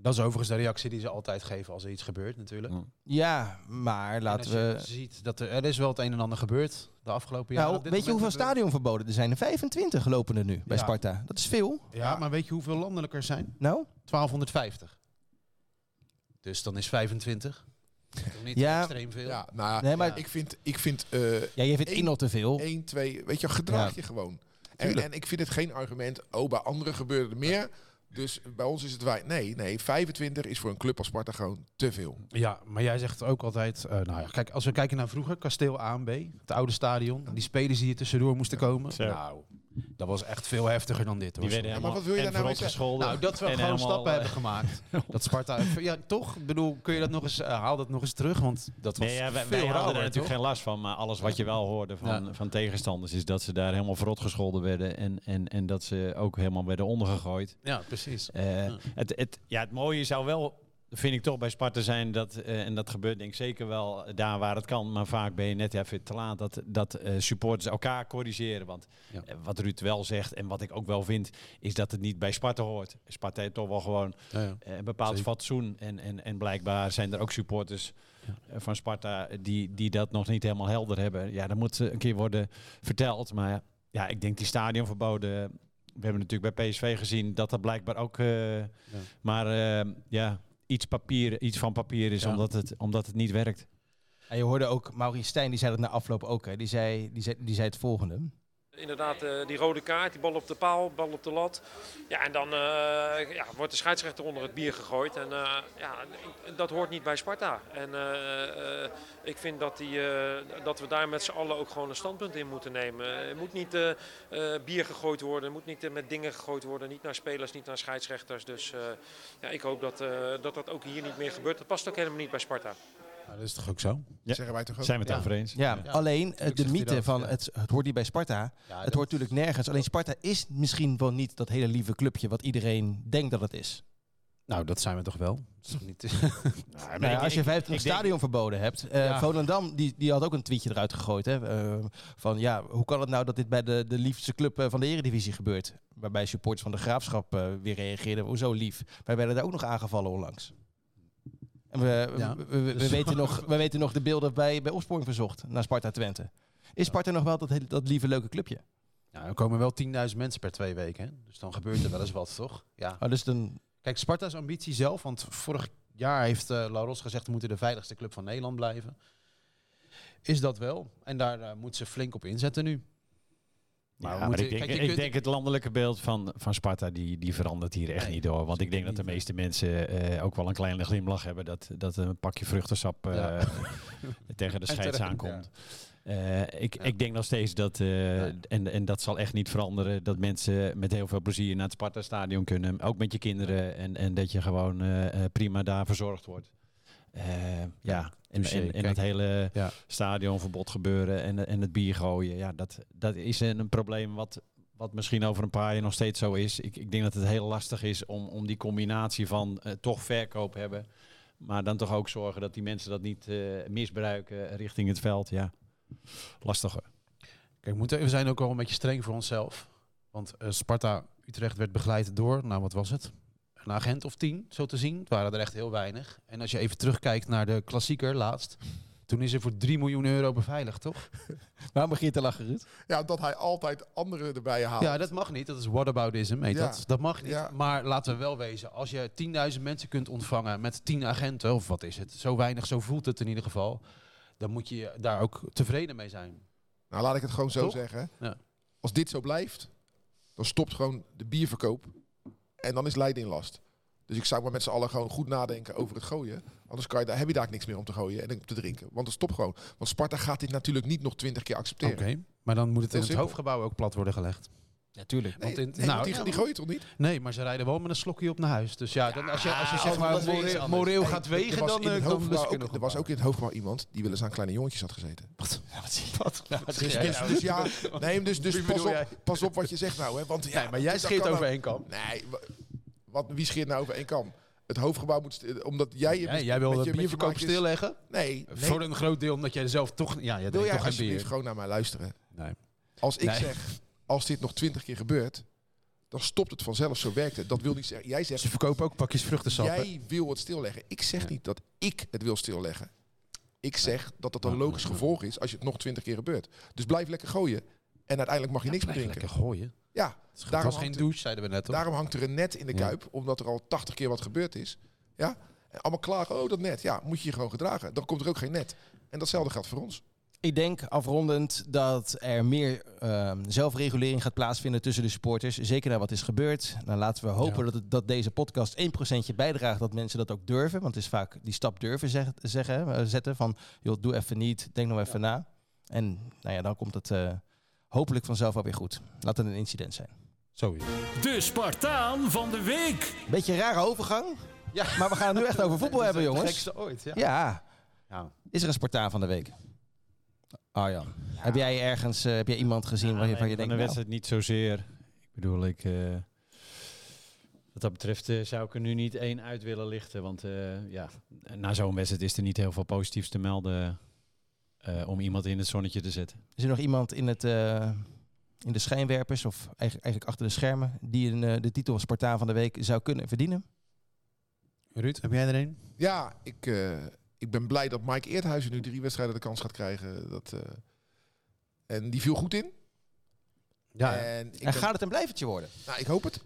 Speaker 4: dat is overigens de reactie die ze altijd geven als er iets gebeurt natuurlijk.
Speaker 2: Ja, maar laten we...
Speaker 4: Je ziet dat er, er is wel het een en ander gebeurd de afgelopen jaren.
Speaker 2: Nou, weet je hoeveel stadionverboden er zijn? Er 25 lopen er nu bij Sparta. Dat is veel.
Speaker 4: Ja, maar weet je hoeveel landelijk er zijn?
Speaker 2: Nou?
Speaker 4: 1250. Dus dan is 25. niet ja, extreem veel.
Speaker 3: Ja, nou, nee, maar ik vind, ik vind. Uh,
Speaker 2: ja, je vindt één nog te veel.
Speaker 3: 1, 2, weet je, gedraag je gewoon. En, en, ik vind het geen argument. Oh, bij anderen gebeurde er meer. Dus bij ons is het wij. Nee, nee, 25 is voor een club als Sparta gewoon te veel.
Speaker 4: Ja, maar jij zegt ook altijd. Uh, nou ja, kijk, als we kijken naar vroeger, Kasteel A en B, het oude stadion, die spelers die hier tussendoor moesten komen. Nou, dat was echt veel heftiger dan dit. Hoor.
Speaker 3: Die maar wat wil je daar nou gescholden?
Speaker 4: Nou, dat we gewoon stappen hebben gemaakt. dat Sparta. Ja, toch? Ik bedoel, kun je dat nog eens, uh, haal dat nog eens terug? Want dat was nee, ja, wij, veel wij hadden
Speaker 5: er natuurlijk geen last van. Maar alles wat je wel hoorde van, van tegenstanders is dat ze daar helemaal verrot gescholden werden. En, en, en dat ze ook helemaal werden ondergegooid.
Speaker 4: Ja, precies. Uh,
Speaker 5: Het, het, ja, het mooie zou wel vind ik toch bij Sparta zijn dat, uh, en dat gebeurt denk ik zeker wel daar waar het kan, maar vaak ben je net even te laat, dat, dat uh, supporters elkaar corrigeren. Want ja. uh, wat Ruud wel zegt en wat ik ook wel vind, is dat het niet bij Sparta hoort. Sparta heeft toch wel gewoon ja, ja. een bepaald zeker. fatsoen en, en, en blijkbaar zijn er ook supporters van Sparta die, die dat nog niet helemaal helder hebben. Ja, dat moet een keer worden verteld, maar ja, ik denk die stadionverboden... We hebben natuurlijk bij PSV gezien dat dat blijkbaar ook... Maar ja, iets, papier, iets van papier is, ja. omdat, het, omdat het niet werkt.
Speaker 2: En je hoorde ook Maurice Stijn, die zei dat na afloop ook. Hè. Die, zei, die, zei, die zei het volgende.
Speaker 6: Inderdaad, uh, die rode kaart, die bal op de paal, bal op de lat. Ja, en dan uh, ja, wordt de scheidsrechter onder het bier gegooid. En uh, ja, dat hoort niet bij Sparta. En ik vind dat, die, dat we daar met z'n allen ook gewoon een standpunt in moeten nemen. Er moet niet bier gegooid worden, er moet niet met dingen gegooid worden. Niet naar spelers, niet naar scheidsrechters. Dus ja, ik hoop dat, dat dat ook hier niet meer gebeurt. Dat past ook helemaal niet bij Sparta.
Speaker 4: Dat is toch ook zo?
Speaker 3: Ja. Zeggen wij toch ook?
Speaker 5: Zijn we het ja. over eens?
Speaker 2: Ja, ja. alleen uh, de mythe van het, het hoort niet bij Sparta. het hoort natuurlijk nergens. Alleen Sparta is misschien wel niet dat hele lieve clubje wat iedereen denkt dat het is.
Speaker 4: Nou, dat zijn we toch wel.
Speaker 2: Niet nou, als je 25 stadionverboden hebt. Uh, ja. Volendam die, die had ook een tweetje eruit gegooid. Hè, uh, van ja, hoe kan het nou dat dit bij de, de liefste club van de Eredivisie gebeurt? Waarbij supporters van de Graafschap uh, weer reageerden. Hoezo lief? Wij werden daar ook nog aangevallen onlangs. En we, ja, we, we, dus weten nog, we weten nog de beelden bij, bij Opsporing Verzocht naar Sparta Twente. Is Sparta nog wel dat, dat lieve leuke clubje?
Speaker 4: Ja, er komen wel 10.000 mensen per twee weken. Hè? Dus dan gebeurt er wel eens wat, toch? Ja.
Speaker 2: Oh, dus dan...
Speaker 4: Kijk, Sparta's ambitie zelf, want vorig jaar heeft uh, Laros gezegd... we moeten de veiligste club van Nederland blijven. Is dat wel. En daar uh, moet ze flink op inzetten nu.
Speaker 5: Maar, ja, maar ik, denk, kijk, ik denk, het landelijke beeld van, van Sparta, die, die verandert hier echt nee, niet door. Want ik denk dat de meeste mensen uh, ook wel een kleine glimlach hebben dat, dat een pakje vruchtensap uh, ja. tegen de scheids aankomt. Uh, ik, ik denk nog steeds dat, en, en dat zal echt niet veranderen, dat mensen met heel veel plezier naar het Sparta-stadion kunnen. Ook met je kinderen. En, en dat je gewoon prima daar verzorgd wordt. ja, en, en, en, dat hele ja. stadionverbod gebeuren en, en het bier gooien. Ja, dat, dat is een, een probleem wat, wat misschien over een paar jaar nog steeds zo is. Ik, ik denk dat het heel lastig is om, om die combinatie van toch verkoop hebben. Maar dan toch ook zorgen dat die mensen dat niet misbruiken richting het veld. Ja lastiger.
Speaker 4: Kijk, we, we zijn ook wel een beetje streng voor onszelf. Want uh, Sparta Utrecht werd begeleid door, nou wat was het? Een agent of tien, zo te zien. Het waren er echt heel weinig. En als je even terugkijkt naar de klassieker laatst. Toen is er voor 3 miljoen euro beveiligd, toch?
Speaker 2: Waarom begin je te lachen, Ruud?
Speaker 3: Ja, dat hij altijd anderen erbij haalt.
Speaker 4: Ja, dat mag niet. Dat is whataboutism, heet ja. dat. Dat mag niet. Ja. Maar laten we wel wezen, als je 10.000 mensen kunt ontvangen met 10 agenten, of wat is het? Zo weinig, zo voelt het in ieder geval dan moet je daar ook tevreden mee zijn.
Speaker 3: Nou, laat ik het gewoon zo zeggen. Ja. Als dit zo blijft, dan stopt gewoon de bierverkoop. En dan is Leiden in last. Dus ik zou maar met z'n allen gewoon goed nadenken over het gooien. Anders kan je, daar, heb je daar niks meer om te gooien en om te drinken. Want het stopt gewoon. Want Sparta gaat dit natuurlijk niet nog twintig keer accepteren.
Speaker 4: Oké, maar dan moet het in het hoofdgebouw ook plat worden gelegd.
Speaker 2: Natuurlijk.
Speaker 3: Nee, want in, nou, die, die gooi je toch niet?
Speaker 4: Nee, maar ze rijden wel met een slokje op naar huis. Dus ja, dan, als je, als je zeg maar moreel, moreel gaat wegen, dan,
Speaker 3: uh, dan ook, Er was ook in het hoofdgebouw iemand die wel eens aan kleine jongetjes had gezeten.
Speaker 2: Wat?
Speaker 3: Ja, wat zie je? Wat? Dus, dus, dus, ja, nee, dus, dus pas, op, pas op wat je zegt nou. Hè, want, ja,
Speaker 4: nee, maar jij scheert over één kam.
Speaker 3: Nee, wat, wie scheert nou over één kam? Het hoofdgebouw moet... Omdat jij...
Speaker 4: Ja, jij wil de bierverkoop stilleggen?
Speaker 3: Nee, nee.
Speaker 4: Voor een groot deel omdat jij zelf toch... Ja, jij wil jij toch
Speaker 3: gewoon naar mij luisteren? Nee. Als ik zeg, als dit nog twintig keer gebeurt dan stopt het vanzelf. Zo werkt het. Dat wil niet zeggen. Jij zegt.
Speaker 4: Ze verkopen ook pakjes vruchtensap.
Speaker 3: Jij wil het stilleggen. Ik zeg niet dat ik het wil stilleggen. Ik zeg dat dat een logisch gevolg is als je het nog twintig keer gebeurt. Dus blijf lekker gooien. En uiteindelijk mag je niks meer drinken.
Speaker 4: Lekker gooien.
Speaker 3: Ja,
Speaker 4: het daarom was geen douche, zeiden we net.
Speaker 3: Daarom hangt er een net in de kuip, omdat er al 80 keer wat gebeurd is. Ja, en allemaal klagen. Oh, dat net. Ja, moet je je gewoon gedragen. Dan komt er ook geen net. En datzelfde geldt voor ons.
Speaker 2: Ik denk afrondend dat er meer uh, zelfregulering gaat plaatsvinden tussen de supporters. Zeker naar wat is gebeurd. Dan laten we hopen dat, het, dat deze podcast 1% bijdraagt dat mensen dat ook durven. Want het is vaak die stap durven zeg, zeggen, eh, zetten van joh, doe even niet, denk nog even na. En nou ja, dan komt het uh, hopelijk vanzelf alweer goed. Laat het een incident zijn.
Speaker 4: Zo.
Speaker 1: De Spartaan van de week.
Speaker 2: Beetje een rare overgang. Ja. Maar we gaan het nu echt over voetbal hebben, jongens. Het
Speaker 4: gekste ooit, ja.
Speaker 2: ja. ja. Is er een Spartaan van de week? Arjan, ja. heb jij ergens uh, heb jij iemand gezien waar je, van je denkt...
Speaker 5: Van de wedstrijd niet zozeer. Ik bedoel, ik... Uh, wat dat betreft uh, zou ik er nu niet één uit willen lichten. Want ja, na zo'n wedstrijd is er niet heel veel positiefs te melden om iemand in het zonnetje te zetten.
Speaker 2: Is er nog iemand in, het, in de schijnwerpers of eigenlijk, eigenlijk achter de schermen die een, de titel Spartaan van de Week zou kunnen verdienen?
Speaker 4: Ruud, heb jij er een?
Speaker 3: Ja, ik, ik ben blij dat Mike Eerthuizen nu drie wedstrijden de kans gaat krijgen. Dat, uh, en die viel goed in.
Speaker 2: Ja, en, en gaat het een blijvertje worden?
Speaker 3: Nou, ik hoop het.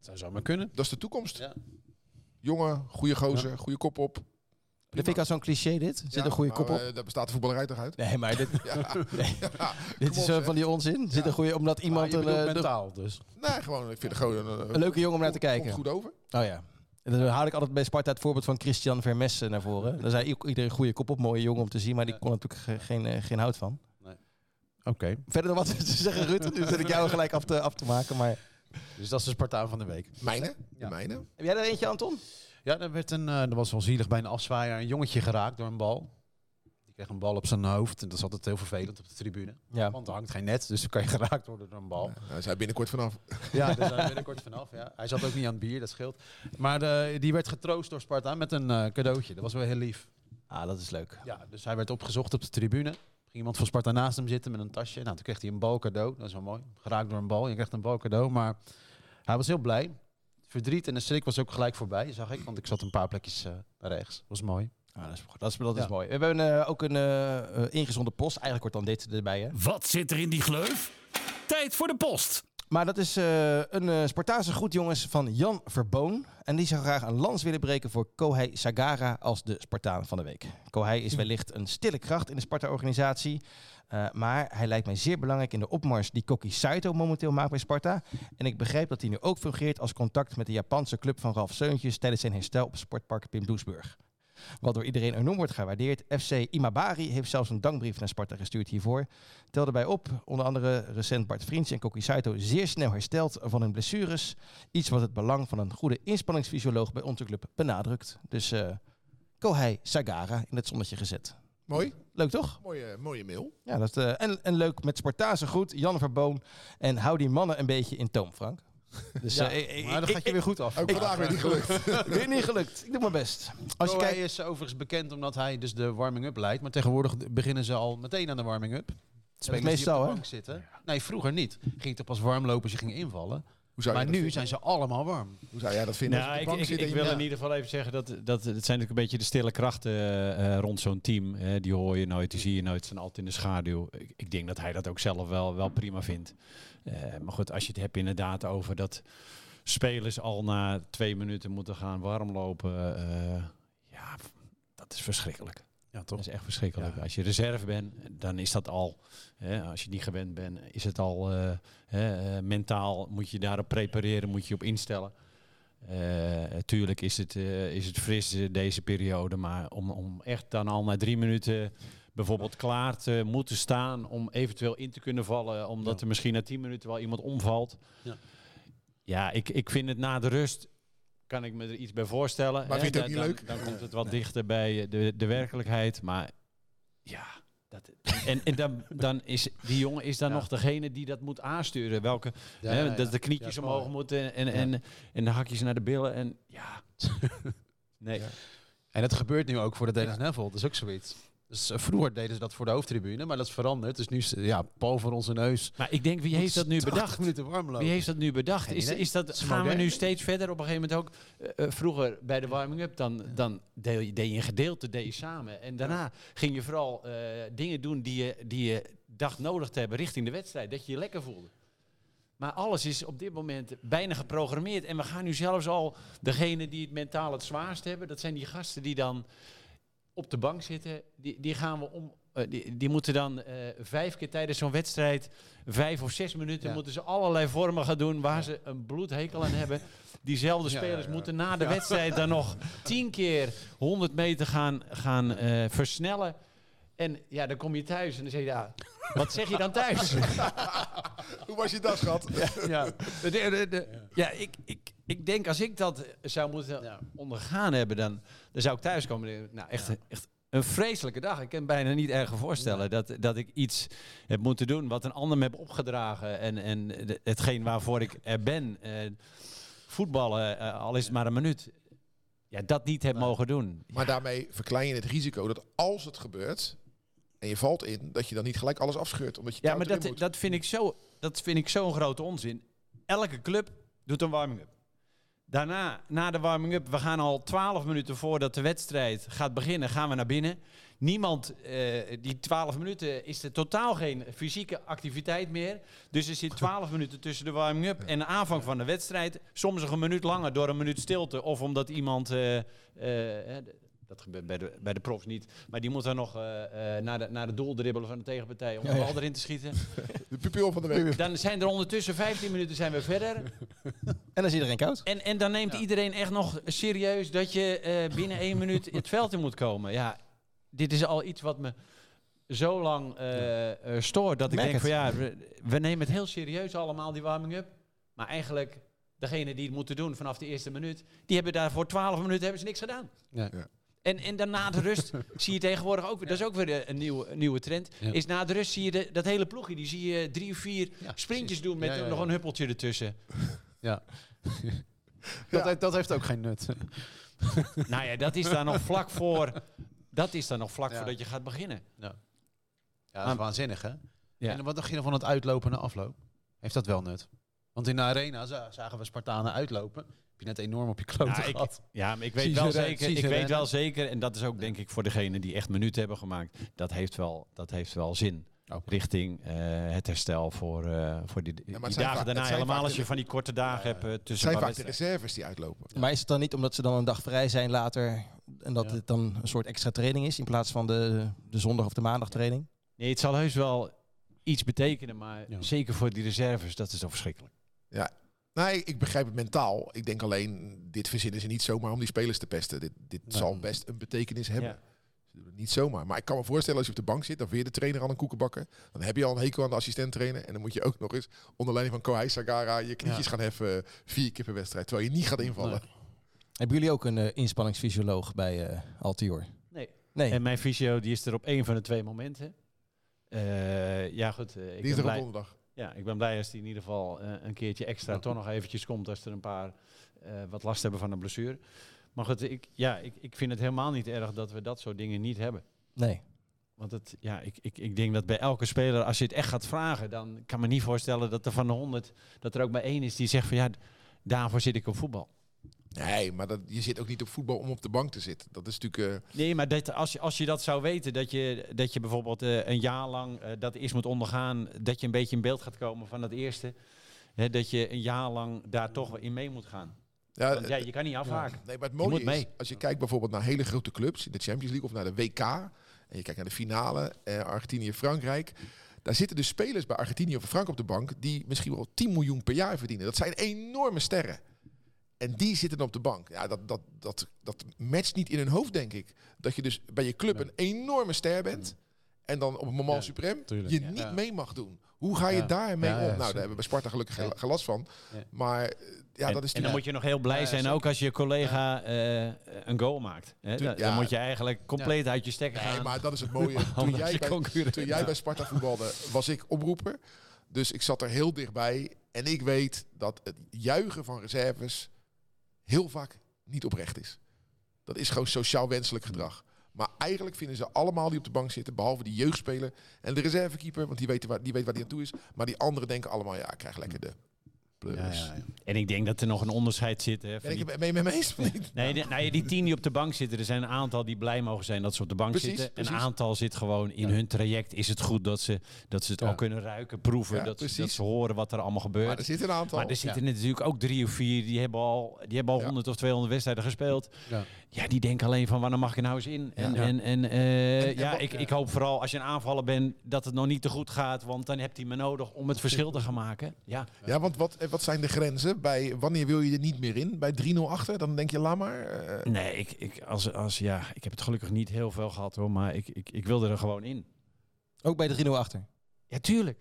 Speaker 4: Dat zou maar kunnen.
Speaker 3: Dat is de toekomst. Ja. Jongen, goede gozer, ja. goede kop op.
Speaker 2: Dat vind ik al zo'n cliché dit. Zit een goede kop op. Uh,
Speaker 3: daar bestaat de voetballerij toch uit?
Speaker 2: Nee, maar dit, ja. nee. dit is van die onzin. Zit een goede, omdat iemand...
Speaker 4: een uh, mentaal dus.
Speaker 3: Nee, gewoon, ik vind het gewoon een,
Speaker 2: een leuke jongen om naar te kijken.
Speaker 3: goed over.
Speaker 2: Oh ja. En dan haal ik altijd bij Sparta het voorbeeld van Christian Vermes naar voren. Daar zei iedereen goede kop op, mooie jongen om te zien, maar die kon natuurlijk geen, eh, geen hout van. Nee.
Speaker 4: Oké.
Speaker 2: Verder nog wat te zeggen, Ruud? Nu zit ik jou gelijk af te, af te maken, maar...
Speaker 4: Dus dat is de Spartaan van de week.
Speaker 3: Mijne? Ja. Mijne.
Speaker 2: Heb jij er eentje, Anton?
Speaker 4: Ja, er werd een, uh, er was wel zielig bij een afzwaaier een jongetje geraakt door een bal kreeg een bal op zijn hoofd. En dat is altijd heel vervelend op de tribune. Ja. Want er hangt geen net, dus dan kan je geraakt worden door een bal.
Speaker 3: Ja, hij zei binnenkort vanaf.
Speaker 4: Ja, daar zijn binnenkort vanaf. Ja. Hij zat ook niet aan het bier, dat scheelt. Maar de, die werd getroost door Sparta met een uh, cadeautje. Dat was wel heel lief.
Speaker 2: Ah, dat is leuk.
Speaker 4: Ja, dus hij werd opgezocht op de tribune. Ging iemand van Sparta naast hem zitten met een tasje. Nou, toen kreeg hij een bal cadeau. Dat is wel mooi. Geraakt door een bal. Je krijgt een bal cadeau. Maar hij was heel blij. Verdriet en de schrik was ook gelijk voorbij, zag ik. Want ik zat een paar plekjes uh, rechts. Dat was mooi.
Speaker 2: Ah, dat is, dat is, dat is mooi. We hebben uh, ook een uh, ingezonde post. Eigenlijk wordt dan dit erbij. Hè?
Speaker 1: Wat zit er in die gleuf? Tijd voor de post.
Speaker 2: Maar dat is uh, een uh, Spartaanse goed, jongens, van Jan Verboon. En die zou graag een lans willen breken voor Kohei Sagara als de Spartaan van de week. Kohei is wellicht een stille kracht in de Sparta-organisatie. Uh, maar hij lijkt mij zeer belangrijk in de opmars die Koki Saito momenteel maakt bij Sparta. En ik begreep dat hij nu ook fungeert als contact met de Japanse club van Ralf Seuntjes tijdens zijn herstel op Sportpark Pim Doesburg. Wat door iedereen enorm wordt gewaardeerd. FC Imabari heeft zelfs een dankbrief naar Sparta gestuurd hiervoor. Tel erbij op, onder andere recent Bart Vriends en Koki Saito zeer snel hersteld van hun blessures. Iets wat het belang van een goede inspanningsfysioloog bij onze club benadrukt. Dus uh, Kohei Sagara in het zonnetje gezet.
Speaker 3: Mooi.
Speaker 2: Leuk toch?
Speaker 3: Mooie, mooie mail.
Speaker 2: Ja, dat, uh, en, en leuk met Spartaanse goed, Jan Verboon. En hou die mannen een beetje in toom, Frank.
Speaker 4: Dus, ja, uh, maar dan gaat je weer goed af.
Speaker 3: Ook vandaag weer niet gelukt.
Speaker 2: weer niet gelukt. Ik doe mijn best.
Speaker 4: Als je kijkt... is overigens bekend omdat hij dus de warming-up leidt. Maar tegenwoordig beginnen ze al meteen aan de warming-up.
Speaker 2: Spelers meestal,
Speaker 4: die op de bank zitten. Nee, vroeger niet. Ging het pas warm lopen als je ging invallen maar nu zijn ze allemaal warm.
Speaker 3: Hoe zou jij dat vinden?
Speaker 5: Nou, ik, ik, ik wil in ieder geval even zeggen dat, dat het zijn natuurlijk een beetje de stille krachten uh, rond zo'n team. die hoor je nooit, die zie je nooit, ze zijn altijd in de schaduw. Ik, ik denk dat hij dat ook zelf wel, wel prima vindt. Uh, maar goed, als je het hebt inderdaad over dat spelers al na twee minuten moeten gaan warmlopen. Uh, ja, dat is verschrikkelijk. Ja, toch? Dat is echt verschrikkelijk. Als je reserve bent, dan is dat al. Hè, als je niet gewend bent, is het al uh, hè, uh, mentaal. Moet je daarop prepareren, moet je op instellen. Natuurlijk is, het, is het fris deze periode, maar om, om echt dan al na drie minuten bijvoorbeeld klaar te moeten staan om eventueel in te kunnen vallen, omdat er misschien na tien minuten wel iemand omvalt. Ja, ja ik, ik vind het na de rust kan ik me er iets bij voorstellen.
Speaker 3: Maar vind je het ook
Speaker 5: niet
Speaker 3: leuk?
Speaker 5: Dan, komt het wat dichter bij de, de werkelijkheid. Maar ja, dat, en, en dan, dan is die jongen is dan nog degene die dat moet aansturen. Welke, hè, dat de knietjes omhoog moeten en, en, en de hakjes naar de billen. En ja, nee.
Speaker 4: En het gebeurt nu ook voor de Dennis Neville. Dat is ook zoiets. Dus uh, vroeger deden ze dat voor de hoofdtribune, maar dat is veranderd. Dus nu ja, Paul voor onze neus.
Speaker 5: Maar ik denk, wie heeft dat nu bedacht? Wie heeft dat nu bedacht? Is, is dat, gaan we nu steeds verder? Op een gegeven moment ook, uh, vroeger bij de warming-up, dan, dan deed, je, deed je een gedeelte deed je samen. En daarna ging je vooral uh, dingen doen die je, die je dacht nodig te hebben richting de wedstrijd. Dat je je lekker voelde. Maar alles is op dit moment bijna geprogrammeerd. En we gaan nu zelfs al, degene die het mentaal het zwaarst hebben, dat zijn die gasten die dan op de bank zitten, die, die gaan we om. Uh, die, die moeten dan uh, vijf keer tijdens zo'n wedstrijd, vijf of zes minuten, ja. moeten ze allerlei vormen gaan doen waar ja. ze een bloedhekel aan hebben. Diezelfde spelers ja, moeten na de wedstrijd dan nog tien keer 100 meter gaan, gaan uh, versnellen. En ja, dan kom je thuis en dan zeg je, ja, wat zeg je dan thuis?
Speaker 3: Hoe was je dag, schat?
Speaker 5: ja, de, de, de, ja ik, ik, ik denk als ik dat zou moeten ja. ondergaan hebben, dan, dan zou ik thuiskomen. Nou, echt, ja. echt een vreselijke dag. Ik kan bijna niet erger voorstellen ja. dat, dat ik iets heb moeten doen wat een ander me heb opgedragen. En, en hetgeen waarvoor ik er ben, uh, voetballen, uh, al is het maar een minuut. Ja, dat niet heb mogen doen.
Speaker 3: Maar daarmee verklein je het risico dat als het gebeurt, en je valt in, dat je dan niet gelijk alles afscheurt. Omdat je
Speaker 5: ja, maar dat, dat vind ik zo, dat vind ik zo'n grote onzin. Elke club doet een warming-up. Daarna, na de warming-up, we gaan al twaalf minuten voordat de wedstrijd gaat beginnen, gaan we naar binnen. Niemand, uh, die twaalf minuten is er totaal geen fysieke activiteit meer. Dus er zit twaalf minuten tussen de warming-up en de aanvang van de wedstrijd. Soms nog een minuut langer door een minuut stilte. Of omdat iemand, uh, uh, dat gebeurt bij de, bij de profs niet, maar die moet dan nog naar, de, naar de doel dribbelen van de tegenpartij om de bal erin te schieten.
Speaker 3: De pupil van de week.
Speaker 5: Dan zijn er ondertussen 15 minuten zijn we verder.
Speaker 2: En dan is iedereen koud.
Speaker 5: En, en dan neemt ja. iedereen echt nog serieus dat je binnen één minuut het veld in moet komen. Ja, dit is al iets wat me zo lang uh, uh, stoort. Dat ik Merk denk van ja, we, we, nemen het heel serieus allemaal, die warming-up. Maar eigenlijk, degene die het moeten doen vanaf de eerste minuut, die hebben daar voor twaalf minuten hebben ze niks gedaan. Ja. Ja. En, en dan na de rust zie je tegenwoordig ook, dat is ook weer een nieuwe, een nieuwe trend, is na de rust zie je de, dat hele ploegje, die zie je drie of vier sprintjes doen met nog een huppeltje ertussen.
Speaker 4: Ja. dat, heeft, dat heeft ook geen nut.
Speaker 5: nou ja, dat is daar nog vlak voor dat is dan nog vlak ja. voordat je gaat beginnen.
Speaker 4: Ja, ja dat is waanzinnig hè? Ja. En wat dacht je van het uitlopen en afloop? Heeft dat wel nut? Want in de arena zagen we Spartanen uitlopen. Heb je net enorm op je kloten ja,
Speaker 5: gehad. Ik, ja, maar ik weet wel zeker, ik weet wel zeker, en dat is ook denk ik voor degene die echt minuten hebben gemaakt, dat heeft wel, dat heeft wel zin. Okay. Richting uh, het herstel voor, uh, voor die, ja, die dagen daarna. Helemaal als je van die korte dagen hebt uh, tussen.
Speaker 3: Het zijn vaak de reserves die uitlopen.
Speaker 2: Maar is het dan niet omdat ze dan een dag vrij zijn later en dat het dan een soort extra training is in plaats van de, de zondag of de maandag training?
Speaker 5: Nee, het zal heus wel iets betekenen, maar zeker voor die reserves, dat is toch verschrikkelijk.
Speaker 3: Ja, Nee, ik begrijp het mentaal. Ik denk alleen, dit verzinnen ze niet zomaar om die spelers te pesten. Dit, dit zal best een betekenis hebben.
Speaker 5: Ja.
Speaker 3: Ze doen het Niet zomaar. Maar ik kan me voorstellen, als je op de bank zit, dan weer de trainer aan een koekenbakker. Dan heb je al een hekel aan de assistent trainer. En dan moet je ook nog eens onder leiding van Kohai Sagara je knietjes
Speaker 4: Ja.
Speaker 3: gaan heffen vier keer per wedstrijd. Terwijl je niet gaat invallen.
Speaker 2: Hebben jullie ook een eh, inspanningsfysioloog bij eh Altior?
Speaker 5: Nee.
Speaker 2: Nee.
Speaker 5: En mijn fysio die is er op één van de twee momenten. Eh, ja, goed. eh, ik, ben
Speaker 3: Dinsdag op
Speaker 5: blij,
Speaker 3: donderdag.
Speaker 5: Ja, ik ben blij als die in ieder geval eh, een keertje extra toch nog eventjes komt als er een paar eh, wat last hebben van een blessure. Maar goed, ik, ja, ik, ik vind het helemaal niet erg dat we dat soort dingen niet hebben.
Speaker 2: Nee.
Speaker 5: Want het, ja, ik, ik, ik denk dat bij elke speler, als je het echt gaat vragen, dan kan me niet voorstellen dat er van de honderd, dat er ook maar één is die zegt van ja, daarvoor zit ik op voetbal.
Speaker 3: Nee, maar dat, je zit ook niet op voetbal om op de bank te zitten. Dat is natuurlijk... eh,
Speaker 5: Nee, maar dat, als, je, als je dat zou weten, dat je, dat je bijvoorbeeld eh, een jaar lang eh, dat eerst moet ondergaan, dat je een beetje in beeld gaat komen van het eerste, hè, dat je een jaar lang daar toch wel in mee moet gaan.
Speaker 3: ja,
Speaker 5: Want ja, je kan niet afhaken.
Speaker 3: Nee, maar het mooie
Speaker 5: moet
Speaker 3: is,
Speaker 5: mee.
Speaker 3: als je kijkt bijvoorbeeld naar hele grote clubs in de Champions League of naar de WK, en je kijkt naar de finale, eh, Argentinië-Frankrijk, daar zitten dus spelers bij Argentinië of Frankrijk op de bank die misschien wel 10 miljoen per jaar verdienen. Dat zijn enorme sterren. En die zitten op de bank. Ja, dat, dat, dat, dat matcht niet in hun hoofd, denk ik. Dat je dus bij je club een enorme ster bent. En dan op het moment
Speaker 4: Ja,
Speaker 3: suprem
Speaker 4: tuurlijk.
Speaker 3: je
Speaker 4: Ja.
Speaker 3: niet
Speaker 4: Ja.
Speaker 3: mee mag doen. Hoe ga je
Speaker 4: Ja.
Speaker 3: daarmee
Speaker 4: Ja,
Speaker 3: om?
Speaker 4: ja,
Speaker 3: nou, daar hebben we bij Sparta gelukkig geen,
Speaker 4: Ja.
Speaker 3: geen last van.
Speaker 4: Ja.
Speaker 3: Maar eh, ja,
Speaker 5: en,
Speaker 3: dat is
Speaker 5: en dan moet je nog heel blij
Speaker 4: Ja,
Speaker 5: zijn, ook als je collega eh, een goal maakt. Hè? Dan,
Speaker 3: Ja.
Speaker 5: dan moet je eigenlijk compleet uit je stekker
Speaker 3: Nee,
Speaker 5: gaan.
Speaker 3: maar dat is het mooie. Toen jij bij, toen jij bij Sparta voetbalde, was ik oproeper. Dus ik zat er heel dichtbij. En ik weet dat het juichen van reserves heel vaak niet oprecht is. Dat is gewoon sociaal wenselijk gedrag. Maar eigenlijk vinden ze allemaal die op de bank zitten, behalve die jeugdspeler en de reservekeeper, want die, weten waar, die weet waar die aan toe is. Maar die anderen denken allemaal, ja, ik krijg lekker de
Speaker 4: Ja.
Speaker 5: En ik denk dat er nog een onderscheid zit. Hè,
Speaker 3: Ben,
Speaker 5: die-
Speaker 3: ik, ben je het met me eens?
Speaker 5: Nee, de- nee, die tien die op de bank zitten, er zijn een aantal die blij mogen zijn dat ze op de bank
Speaker 3: Precies,
Speaker 5: zitten.
Speaker 3: precies.
Speaker 5: Een aantal zit gewoon in hun traject. Is het goed dat ze, dat ze het al kunnen ruiken, proeven, dat, ze, dat ze horen wat er allemaal gebeurt.
Speaker 3: Maar er zitten een aantal.
Speaker 5: Maar er zitten natuurlijk ook drie of vier die hebben al, die hebben al
Speaker 3: Ja.
Speaker 5: 100 of 200 wedstrijden gespeeld.
Speaker 4: Ja.
Speaker 5: Die denken alleen van wanneer mag ik er nou eens in? En,
Speaker 3: Ja.
Speaker 5: en, en, eh,
Speaker 3: En-
Speaker 5: ja,
Speaker 3: wat-
Speaker 5: ik, ik hoop vooral als je een aanvaller bent dat het nog niet te goed gaat, want dan hebt hij me nodig om het verschil te gaan maken. Ja,
Speaker 3: Ja, want wat, eh, wat zijn de grenzen? Bij wanneer wil je er niet meer in? Bij 3-0 achter? Dan denk je, laat maar. eh,
Speaker 5: nee, ik, ik, als, als, ja, ik heb het gelukkig niet heel veel gehad hoor, maar ik, ik, ik wilde er gewoon in.
Speaker 2: Ook bij de 3-0 achter.
Speaker 5: Ja, tuurlijk.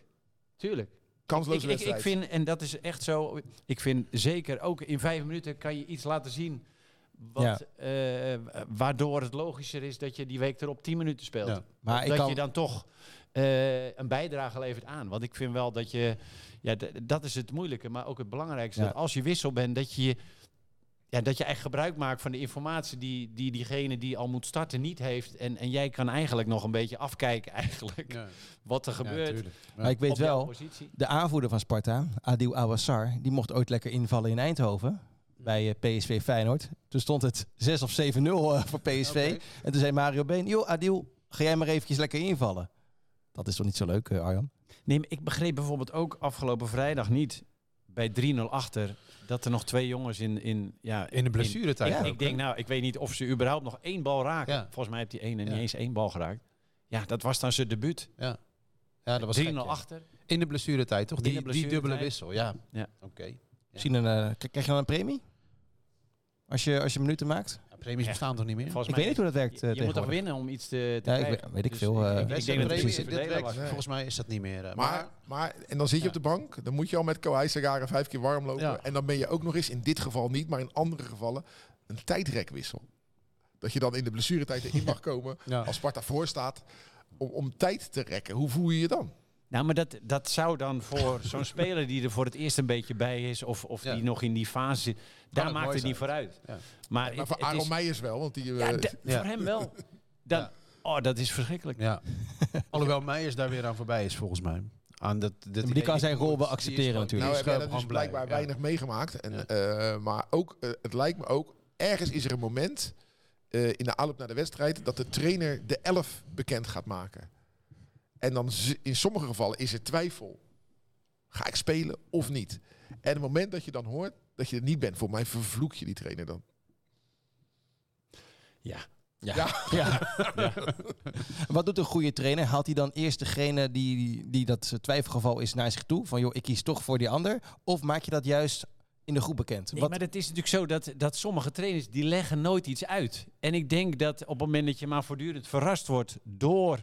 Speaker 5: Tuurlijk.
Speaker 3: kansloze
Speaker 5: Ik, ik vind, en dat is echt zo, ik vind zeker ook in vijf minuten kan je iets laten zien. Wat, eh, waardoor het logischer is dat je die week erop 10 minuten speelt.
Speaker 4: Ja.
Speaker 2: Maar
Speaker 5: Of dat
Speaker 2: kan...
Speaker 5: je dan toch eh, een bijdrage levert aan. Want ik vind wel dat je, ja, dat is het moeilijke, maar ook het belangrijkste.
Speaker 2: Ja.
Speaker 5: Dat als je wissel bent, dat je, ja, dat je echt gebruik maakt van de informatie die, die diegene die al moet starten niet heeft. En, en jij kan eigenlijk nog een beetje afkijken eigenlijk
Speaker 4: Ja.
Speaker 5: wat er gebeurt.
Speaker 4: Ja.
Speaker 2: Maar ik weet wel,
Speaker 5: positie.
Speaker 2: de aanvoerder van Sparta, Adil Awassar, die mocht ooit lekker invallen in Eindhoven. Bij eh, PSV Feyenoord. Toen stond het 6 of 7-0 eh, voor PSV. En toen zei Mario Been, joh Adil, ga jij maar eventjes lekker invallen. Dat is toch niet zo leuk, eh, Arjan?
Speaker 5: Nee, maar ik begreep bijvoorbeeld ook afgelopen vrijdag niet bij 3-0 achter dat er nog twee jongens in, in, ja,
Speaker 4: In de blessuretijd
Speaker 5: Ik,
Speaker 4: ook,
Speaker 5: ik denk nou, ik weet niet of ze überhaupt nog één bal raken.
Speaker 4: Ja.
Speaker 5: Volgens mij heeft die ene
Speaker 4: Ja.
Speaker 5: niet eens één bal geraakt. Ja, dat was dan zijn debuut.
Speaker 4: Ja. ja, dat was
Speaker 5: 3-0
Speaker 4: gek, ja.
Speaker 5: achter.
Speaker 4: In de blessuretijd, toch?
Speaker 5: In
Speaker 4: Die, die dubbele wissel, ja.
Speaker 5: Ja.
Speaker 4: Oké.
Speaker 2: Misschien een, eh, krijg je dan een premie? Als je, als je minuten maakt?
Speaker 4: Ja, premies bestaan toch niet meer?
Speaker 5: Volgens
Speaker 2: Ik
Speaker 5: mij
Speaker 2: weet niet hoe dat werkt
Speaker 5: Je,
Speaker 2: eh,
Speaker 5: je moet toch winnen om iets te, te
Speaker 2: Ja, ik
Speaker 5: krijgen.
Speaker 2: weet- weet ik
Speaker 5: Dus
Speaker 2: veel, eh,
Speaker 5: ik, ik denk dat
Speaker 4: Premies, dit werkt-. Volgens mij is dat niet meer.
Speaker 3: Maar, maar, en dan zit je
Speaker 4: Ja.
Speaker 3: op de bank, dan moet je al met Sagara vijf keer warm lopen.
Speaker 4: Ja.
Speaker 3: En dan ben je ook nog eens, in dit geval niet, maar in andere gevallen, een tijdrekwissel. Dat je dan in de blessuretijd erin mag komen,
Speaker 4: Ja.
Speaker 3: als Sparta voor staat, om, om tijd te rekken. Hoe voel je je dan?
Speaker 5: Nou, maar dat, dat zou dan voor zo'n speler die er voor het eerst een beetje bij is, of, of
Speaker 4: Ja.
Speaker 5: die nog in die fase zit, daar
Speaker 4: het
Speaker 5: maakt het niet
Speaker 4: zijn.
Speaker 5: vooruit.
Speaker 4: Ja.
Speaker 5: Maar,
Speaker 3: voor Aaron
Speaker 5: is-
Speaker 3: Meijers wel, want die...
Speaker 5: ja,
Speaker 3: eh,
Speaker 5: voor hem wel. Dan,
Speaker 4: Ja.
Speaker 5: Oh, dat is verschrikkelijk.
Speaker 4: Ja. Alhoewel Meijers daar weer aan voorbij is, volgens mij. Aan dat, dat
Speaker 2: die kan zijn rol wel accepteren
Speaker 4: gewoon-
Speaker 2: natuurlijk.
Speaker 3: nou
Speaker 4: die
Speaker 3: heb
Speaker 4: is
Speaker 3: jij dat
Speaker 4: gewoon
Speaker 3: dus
Speaker 4: blij,
Speaker 3: blijkbaar
Speaker 4: ja.
Speaker 3: weinig meegemaakt. En,
Speaker 4: Ja.
Speaker 3: eh, maar ook, eh, het lijkt me ook, ergens is er een moment eh, in de aanloop naar de wedstrijd dat de trainer de elf bekend gaat maken. En dan in sommige gevallen is er twijfel. Ga ik spelen of niet? En het moment dat je dan hoort dat je er niet bent, voor mij vervloek je die trainer dan.
Speaker 5: Ja.
Speaker 2: Ja. Ja. Wat doet een goede trainer? Haalt hij dan eerst degene die, die dat twijfelgeval is naar zich toe? Van joh, ik kies toch voor die ander. Of maak je dat juist in de groep bekend.
Speaker 5: Nee,
Speaker 2: Wat-
Speaker 5: maar het is natuurlijk zo dat, dat sommige trainers die leggen nooit iets uit. En ik denk dat op het moment dat je maar voortdurend verrast wordt door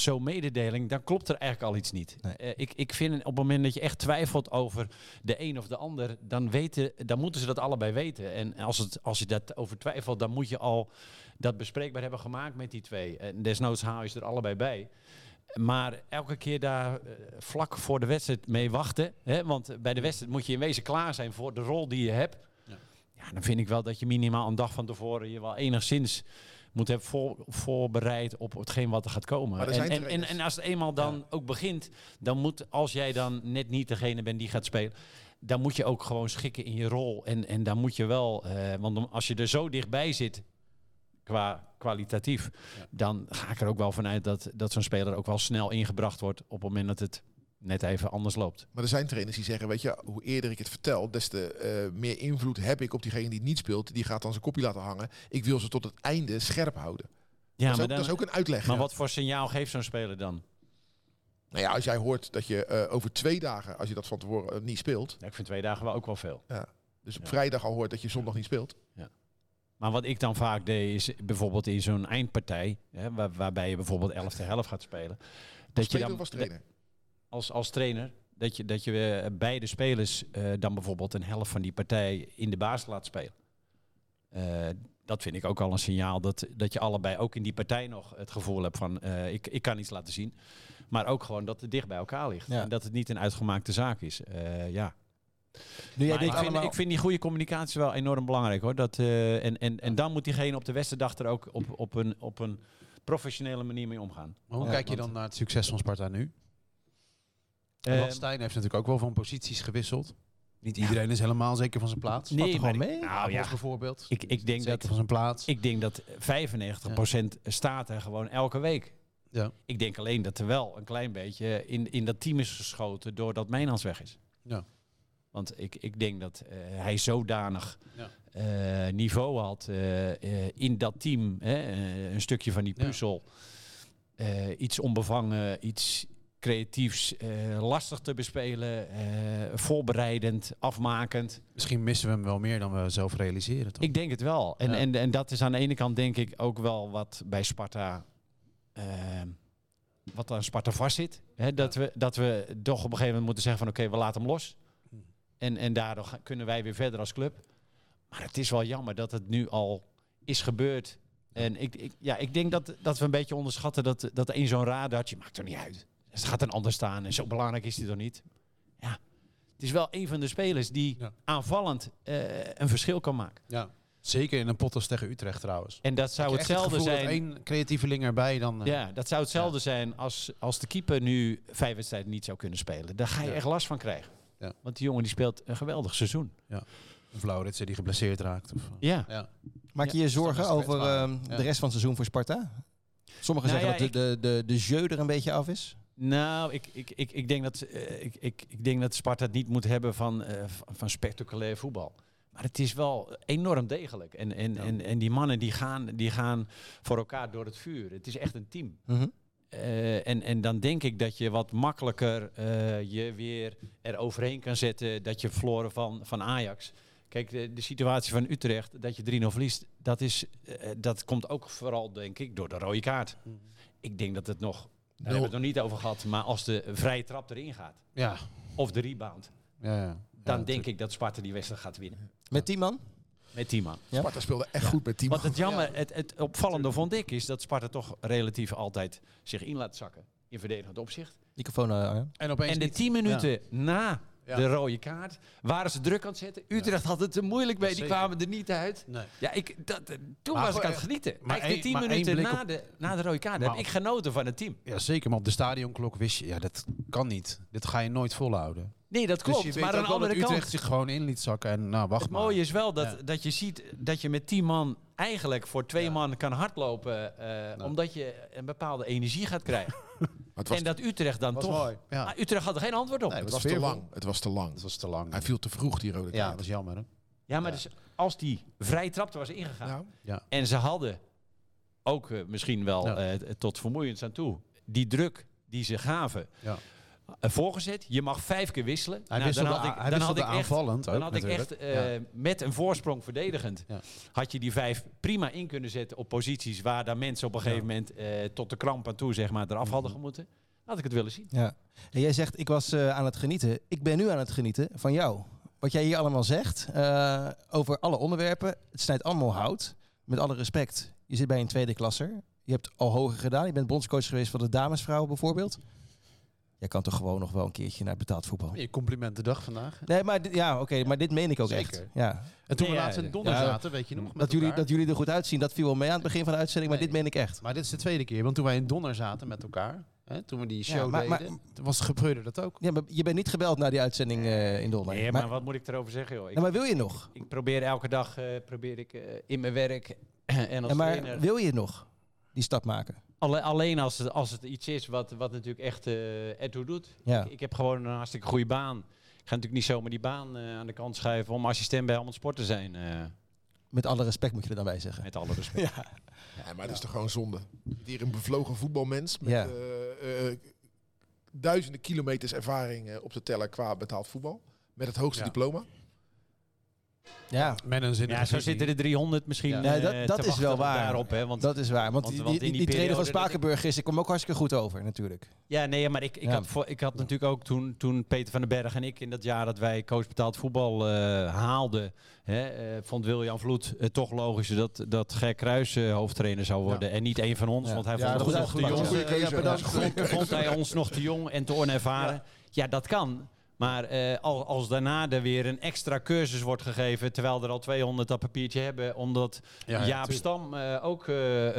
Speaker 5: zo'n mededeling, dan klopt er eigenlijk al iets niet.
Speaker 2: Nee.
Speaker 5: Eh, ik, ik vind op het moment dat je echt twijfelt over de een of de ander, dan, weten, dan moeten ze dat allebei weten. En als, het, als je dat over twijfelt, dan moet je al dat bespreekbaar hebben gemaakt met die twee. En desnoods haal je ze er allebei bij. Maar elke keer daar eh, vlak voor de wedstrijd mee wachten. Hè? Want bij de wedstrijd moet je in wezen klaar zijn voor de rol die je hebt.
Speaker 4: Ja.
Speaker 5: Ja, dan vind ik wel dat je minimaal een dag van tevoren je wel enigszins moet hebben voor, voorbereid op hetgeen wat er gaat komen. En, en, en, als het eenmaal dan ook begint, dan moet, als jij dan net niet degene bent die gaat spelen, dan moet je ook gewoon schikken in je rol. En, en dan moet je wel, eh, want als je er zo dichtbij zit, qua kwalitatief,
Speaker 4: Ja.
Speaker 5: dan ga ik er ook wel vanuit dat, dat zo'n speler ook wel snel ingebracht wordt op het moment dat het net even anders loopt.
Speaker 3: Maar er zijn trainers die zeggen, weet je, hoe eerder ik het vertel, des te eh, meer invloed heb ik op diegene die niet speelt. Die gaat dan zijn kopje laten hangen. Ik wil ze tot het einde scherp houden.
Speaker 5: Ja,
Speaker 3: dat, is
Speaker 5: maar,
Speaker 3: ook,
Speaker 5: dan,
Speaker 3: dat is ook een uitleg.
Speaker 5: maar
Speaker 3: ja.
Speaker 5: wat voor signaal geeft zo'n speler dan?
Speaker 3: Nou ja, als jij hoort dat je eh, over twee dagen, als je dat van tevoren eh, niet speelt,
Speaker 5: Ja, ik vind twee dagen wel ook wel veel.
Speaker 3: dus op
Speaker 5: Ja.
Speaker 3: vrijdag al hoort dat je zondag niet speelt.
Speaker 5: Maar wat ik dan vaak deed, is bijvoorbeeld in zo'n eindpartij, hè, waar, waarbij je bijvoorbeeld 11 te helft gaat spelen. Dat je dan
Speaker 3: als trainer.
Speaker 5: Als, als trainer, dat je, dat je eh, beide spelers eh, dan bijvoorbeeld een helft van die partij in de baas laat spelen. Eh, dat vind ik ook al een signaal dat, dat je allebei ook in die partij nog het gevoel hebt van eh, ik, ik kan iets laten zien. Maar ook gewoon dat het dicht bij elkaar ligt.
Speaker 2: Ja.
Speaker 5: En dat het niet een uitgemaakte zaak is. Eh, ja.
Speaker 2: nu jij
Speaker 5: ik, vind, ik vind die goede communicatie wel enorm belangrijk hoor. Dat, eh, en, en, en dan moet diegene op de wedstrijddag er ook op, op, een, op een professionele manier mee omgaan.
Speaker 4: Maar hoe
Speaker 2: Ja,
Speaker 4: kijk je
Speaker 5: want-
Speaker 4: dan naar het succes van Sparta nu?
Speaker 5: Eh,
Speaker 4: Want Stijn heeft natuurlijk ook wel van posities gewisseld. Niet iedereen is helemaal zeker van zijn plaats.
Speaker 5: nee,
Speaker 2: er gewoon mee?
Speaker 5: Nou ja,
Speaker 4: bijvoorbeeld.
Speaker 5: ik, ik denk
Speaker 4: zeker
Speaker 5: dat
Speaker 4: van zijn plaats.
Speaker 5: Ik denk dat 95% staat er gewoon elke week.
Speaker 4: Ja.
Speaker 5: Ik denk alleen dat er wel een klein beetje in, in dat team is geschoten doordat Mijnans weg is.
Speaker 4: Ja.
Speaker 5: Want ik, ik denk dat eh, hij zodanig
Speaker 4: Ja.
Speaker 5: eh, niveau had eh, in dat team. Hè, een stukje van die puzzel. iets onbevangen, iets creatiefs, eh, lastig te bespelen, eh, voorbereidend, afmakend.
Speaker 4: Misschien missen we hem wel meer dan we zelf realiseren. Toch?
Speaker 5: Ik denk het wel. En,
Speaker 4: Ja.
Speaker 5: en, en dat is aan de ene kant denk ik ook wel wat bij Sparta. eh, wat aan Sparta vastzit. Hè, dat, we, dat we toch op een gegeven moment moeten zeggen van oké, we laten hem los.
Speaker 4: Hm.
Speaker 5: En, en daardoor kunnen wij weer verder als club. Maar het is wel jammer dat het nu al is gebeurd. En ik, ik, ja, ik denk dat, dat we een beetje onderschatten dat, dat één zo'n radartje maakt er niet uit. Dus het gaat een ander staan en zo belangrijk is hij toch niet. Ja, het is wel een van de spelers die
Speaker 4: Ja.
Speaker 5: aanvallend eh, een verschil kan maken.
Speaker 4: Ja. Zeker in een pot als tegen Utrecht trouwens.
Speaker 5: En dat zou
Speaker 4: het
Speaker 5: hetzelfde
Speaker 4: gevoel
Speaker 5: zijn.
Speaker 4: Één creatieveling erbij dan. eh,
Speaker 5: Ja, dat zou hetzelfde zijn als, als de keeper nu vijf wedstrijden niet zou kunnen spelen. Daar ga je
Speaker 4: Ja.
Speaker 5: echt last van krijgen.
Speaker 4: Ja.
Speaker 5: Want die jongen die speelt een geweldig seizoen.
Speaker 4: Of Lauritsen die geblesseerd raakt. Of, eh,
Speaker 5: Ja.
Speaker 4: ja.
Speaker 2: Maak je je zorgen
Speaker 4: het
Speaker 2: over
Speaker 4: Ja.
Speaker 2: de rest van het seizoen voor Sparta? Sommigen
Speaker 5: Nou
Speaker 2: zeggen
Speaker 5: ja,
Speaker 2: dat de, de, de, de jeu er een beetje af is.
Speaker 5: Nou, ik, ik, ik, ik, denk dat, eh, ik, ik, ik denk dat Sparta het niet moet hebben van, eh, van- van spectaculair voetbal. Maar het is wel enorm degelijk. En, en,
Speaker 4: Ja.
Speaker 5: en, en die mannen die gaan, die gaan voor elkaar door het vuur. Het is echt een team.
Speaker 2: Mhm.
Speaker 5: Eh, en, en dan denk ik dat je wat makkelijker je weer er overheen kan zetten dat je verloren van, van Ajax. Kijk, de, de situatie van Utrecht, dat je 3-0 verliest, dat, is, dat komt ook vooral, denk ik, door de rode kaart. Ik denk dat het nog, daar hebben we het nog niet over gehad, maar als de vrije trap erin gaat,
Speaker 4: Ja.
Speaker 5: of de rebound,
Speaker 4: Ja, ja.
Speaker 5: dan
Speaker 4: Ja,
Speaker 5: denk ik dat Sparta die wedstrijd gaat winnen.
Speaker 2: Met die man?
Speaker 5: Met 10 man.
Speaker 2: Ja.
Speaker 3: Sparta speelde echt goed met team.
Speaker 5: Wat het jammer, het, het opvallende vond ik, is dat Sparta toch relatief altijd zich in laat zakken. In verdedigend opzicht.
Speaker 2: Microfoon eh.
Speaker 4: En opeens
Speaker 5: En de. 10 minuten na
Speaker 4: Ja.
Speaker 5: de rode kaart waren ze druk aan het zetten. Utrecht had het er moeilijk mee, die
Speaker 4: Zeker.
Speaker 5: kwamen er niet uit.
Speaker 4: Nee.
Speaker 5: Ja, ik, dat, eh, toen
Speaker 4: Maar
Speaker 5: was ik aan het genieten.
Speaker 4: maar
Speaker 5: Eigenlijk
Speaker 4: één-
Speaker 5: de 10
Speaker 4: maar één
Speaker 5: minuten na
Speaker 4: op-
Speaker 5: de, na de rode kaart heb ik genoten van het team.
Speaker 4: Ja, zeker. Maar op de stadionklok wist je, ja, dat kan niet. Dit ga je nooit volhouden.
Speaker 5: Nee, dat klopt.
Speaker 4: dus je
Speaker 5: maar aan de
Speaker 4: wel dat
Speaker 5: andere
Speaker 4: Utrecht
Speaker 5: kant,
Speaker 4: zich gewoon in liet zakken. En nou, wacht
Speaker 5: het
Speaker 4: maar.
Speaker 5: mooie is wel dat,
Speaker 4: Ja.
Speaker 5: dat je ziet dat je met 10 man eigenlijk voor twee
Speaker 4: Ja.
Speaker 5: man kan hardlopen. eh, Omdat je een bepaalde energie gaat krijgen.
Speaker 3: Maar het was,
Speaker 5: en dat Utrecht dan
Speaker 4: was
Speaker 5: toch...
Speaker 4: mooi. Ja.
Speaker 5: Maar Utrecht had er geen antwoord op.
Speaker 2: Nee,
Speaker 3: het was te lang. Het was te lang.
Speaker 4: Dat was te lang.
Speaker 3: Hij viel te vroeg, die rode
Speaker 4: Ja,
Speaker 3: kaart.
Speaker 4: dat was jammer. Hè?
Speaker 5: Ja, maar dus als die vrij trapte was ingegaan...
Speaker 3: Ja.
Speaker 5: En ze hadden ook eh, misschien wel
Speaker 4: Ja.
Speaker 5: eh, tot vermoeiend aan toe. Die druk die ze gaven.
Speaker 4: Ja.
Speaker 5: Eh, voorgezet. Je mag vijf keer wisselen.
Speaker 4: Hij
Speaker 5: Nou,
Speaker 4: wisselde,
Speaker 5: dan had ik,
Speaker 4: hij
Speaker 5: dan had ik echt,
Speaker 4: aanvallend
Speaker 5: dan had ik echt eh,
Speaker 4: Ja.
Speaker 5: met een voorsprong verdedigend.
Speaker 4: Ja.
Speaker 5: Had je die vijf prima in kunnen zetten op posities waar daar mensen op een gegeven moment eh, tot de kramp aan toe zeg maar, eraf hadden
Speaker 4: Mhm.
Speaker 5: gemoeten. Had ik het willen zien.
Speaker 2: Ja. En jij zegt, ik was aan het genieten. Ik ben nu aan het genieten van jou. Wat jij hier allemaal zegt over alle onderwerpen. Het snijdt allemaal hout. Met alle respect. Je zit bij een tweede klasser. Je hebt al hoger gedaan. Je bent bondscoach geweest van de damesvrouwen bijvoorbeeld. Jij kan toch gewoon nog wel een keertje naar betaald voetbal.
Speaker 4: Je complimentendag vandaag.
Speaker 2: Nee, maar dit- ja, oké, maar dit meen ik ook
Speaker 4: Zeker.
Speaker 2: echt. Ja.
Speaker 4: En toen
Speaker 5: Nee,
Speaker 4: we laatst in
Speaker 5: Ja.
Speaker 4: zaten, weet je nog, met
Speaker 2: Dat, jullie, dat jullie er goed uitzien, dat viel wel mee aan het begin van de uitzending. Maar
Speaker 4: Nee.
Speaker 2: dit meen ik echt.
Speaker 4: Maar dit is de tweede keer, want toen wij in Donner zaten met elkaar, hè, toen we die show
Speaker 2: Ja, maar- maar-
Speaker 4: deden, was, gebeurde dat ook.
Speaker 2: Ja, maar je bent niet gebeld naar die uitzending eh, in Donner.
Speaker 5: Nee,
Speaker 2: maar,
Speaker 5: maar wat moet ik erover zeggen? Joh? Ik,
Speaker 2: nou, maar wil je nog?
Speaker 5: ik probeer elke dag eh, probeer ik, eh, in mijn werk en als
Speaker 2: Ja, maar
Speaker 5: trainer...
Speaker 2: wil je nog die stap maken?
Speaker 5: Alle- alleen als het, als het iets is wat, wat natuurlijk echt eh ertoe doet.
Speaker 2: Ja.
Speaker 5: Ik, ik heb gewoon een hartstikke goede baan. Ik ga natuurlijk niet zomaar die baan eh, aan de kant schuiven om assistent bij Helmond Sport te zijn. eh,
Speaker 2: Met alle respect moet je er dan bij zeggen.
Speaker 5: met alle respect.
Speaker 2: Ja.
Speaker 3: Ja, maar dat is toch gewoon zonde. Weer een bevlogen voetbalmens met
Speaker 2: Ja.
Speaker 3: eh, eh, duizenden kilometers ervaring op de teller qua betaald voetbal. Met het hoogste
Speaker 4: Ja.
Speaker 3: diploma.
Speaker 2: Ja,
Speaker 4: Met een zinnige
Speaker 5: Ja, zo zitten er 300 misschien
Speaker 4: Ja.
Speaker 5: eh,
Speaker 2: Nee, dat-
Speaker 5: te
Speaker 2: dat is wel
Speaker 5: op
Speaker 2: waar.
Speaker 5: Daarop, hè, want,
Speaker 2: dat is waar. Want,
Speaker 5: want-
Speaker 2: die,
Speaker 5: want
Speaker 2: die,
Speaker 5: in
Speaker 2: die,
Speaker 5: die
Speaker 2: trainer van Spakenburg is, ik kom ook hartstikke goed over natuurlijk.
Speaker 5: ja, nee, maar ik, ik,
Speaker 2: Ja.
Speaker 5: had voor, ik had natuurlijk ook toen, toen Peter van den Berg en ik in dat jaar dat wij coach betaald voetbal eh, haalden, hè, eh, vond William Vloed het toch logisch dat, dat Gert Kruis eh, hoofdtrainer zou worden en niet een van ons,
Speaker 2: Ja.
Speaker 5: want hij
Speaker 2: Ja,
Speaker 5: vond
Speaker 2: dat
Speaker 5: ons nog te jong. vond hij ons nog te jong en te onervaren. Ja, dat kan. Maar eh, als, als daarna er weer een extra cursus wordt gegeven, terwijl er al 200 dat papiertje hebben, omdat
Speaker 4: Ja, ja,
Speaker 5: Jaap
Speaker 4: tuurlijk.
Speaker 5: Stam eh, ook eh,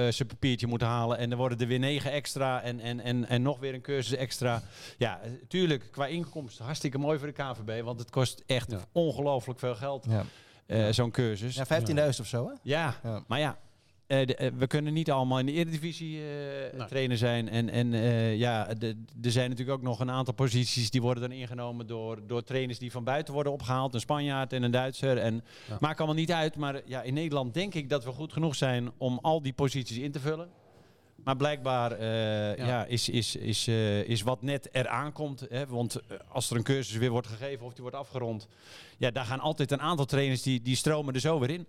Speaker 5: zijn papiertje moet halen en er worden er weer negen extra en, en, en, en nog weer een cursus extra. Ja, tuurlijk, qua inkomsten hartstikke mooi voor de KVB, want het kost echt
Speaker 4: Ja.
Speaker 5: ongelooflijk veel geld,
Speaker 2: Ja,
Speaker 5: eh, zo'n cursus.
Speaker 2: ja 15.000 of zo hè?
Speaker 5: Ja,
Speaker 2: Ja.
Speaker 5: maar ja, eh, de- eh, we kunnen niet allemaal in de Eredivisie eh
Speaker 4: Nee.
Speaker 5: trainer zijn. En, en eh, ja, er zijn natuurlijk ook nog een aantal posities die worden dan ingenomen door, door trainers die van buiten worden opgehaald. Een Spanjaard en een Duitser. En
Speaker 4: Ja.
Speaker 5: maakt allemaal niet uit. Maar ja, in Nederland denk ik dat we goed genoeg zijn om al die posities in te vullen. Maar blijkbaar eh, ja. is, is, is, eh, is wat net eraan komt. Hè, want eh, als er een cursus weer wordt gegeven of die wordt afgerond. Ja, daar gaan altijd een aantal trainers die, die stromen er zo weer in.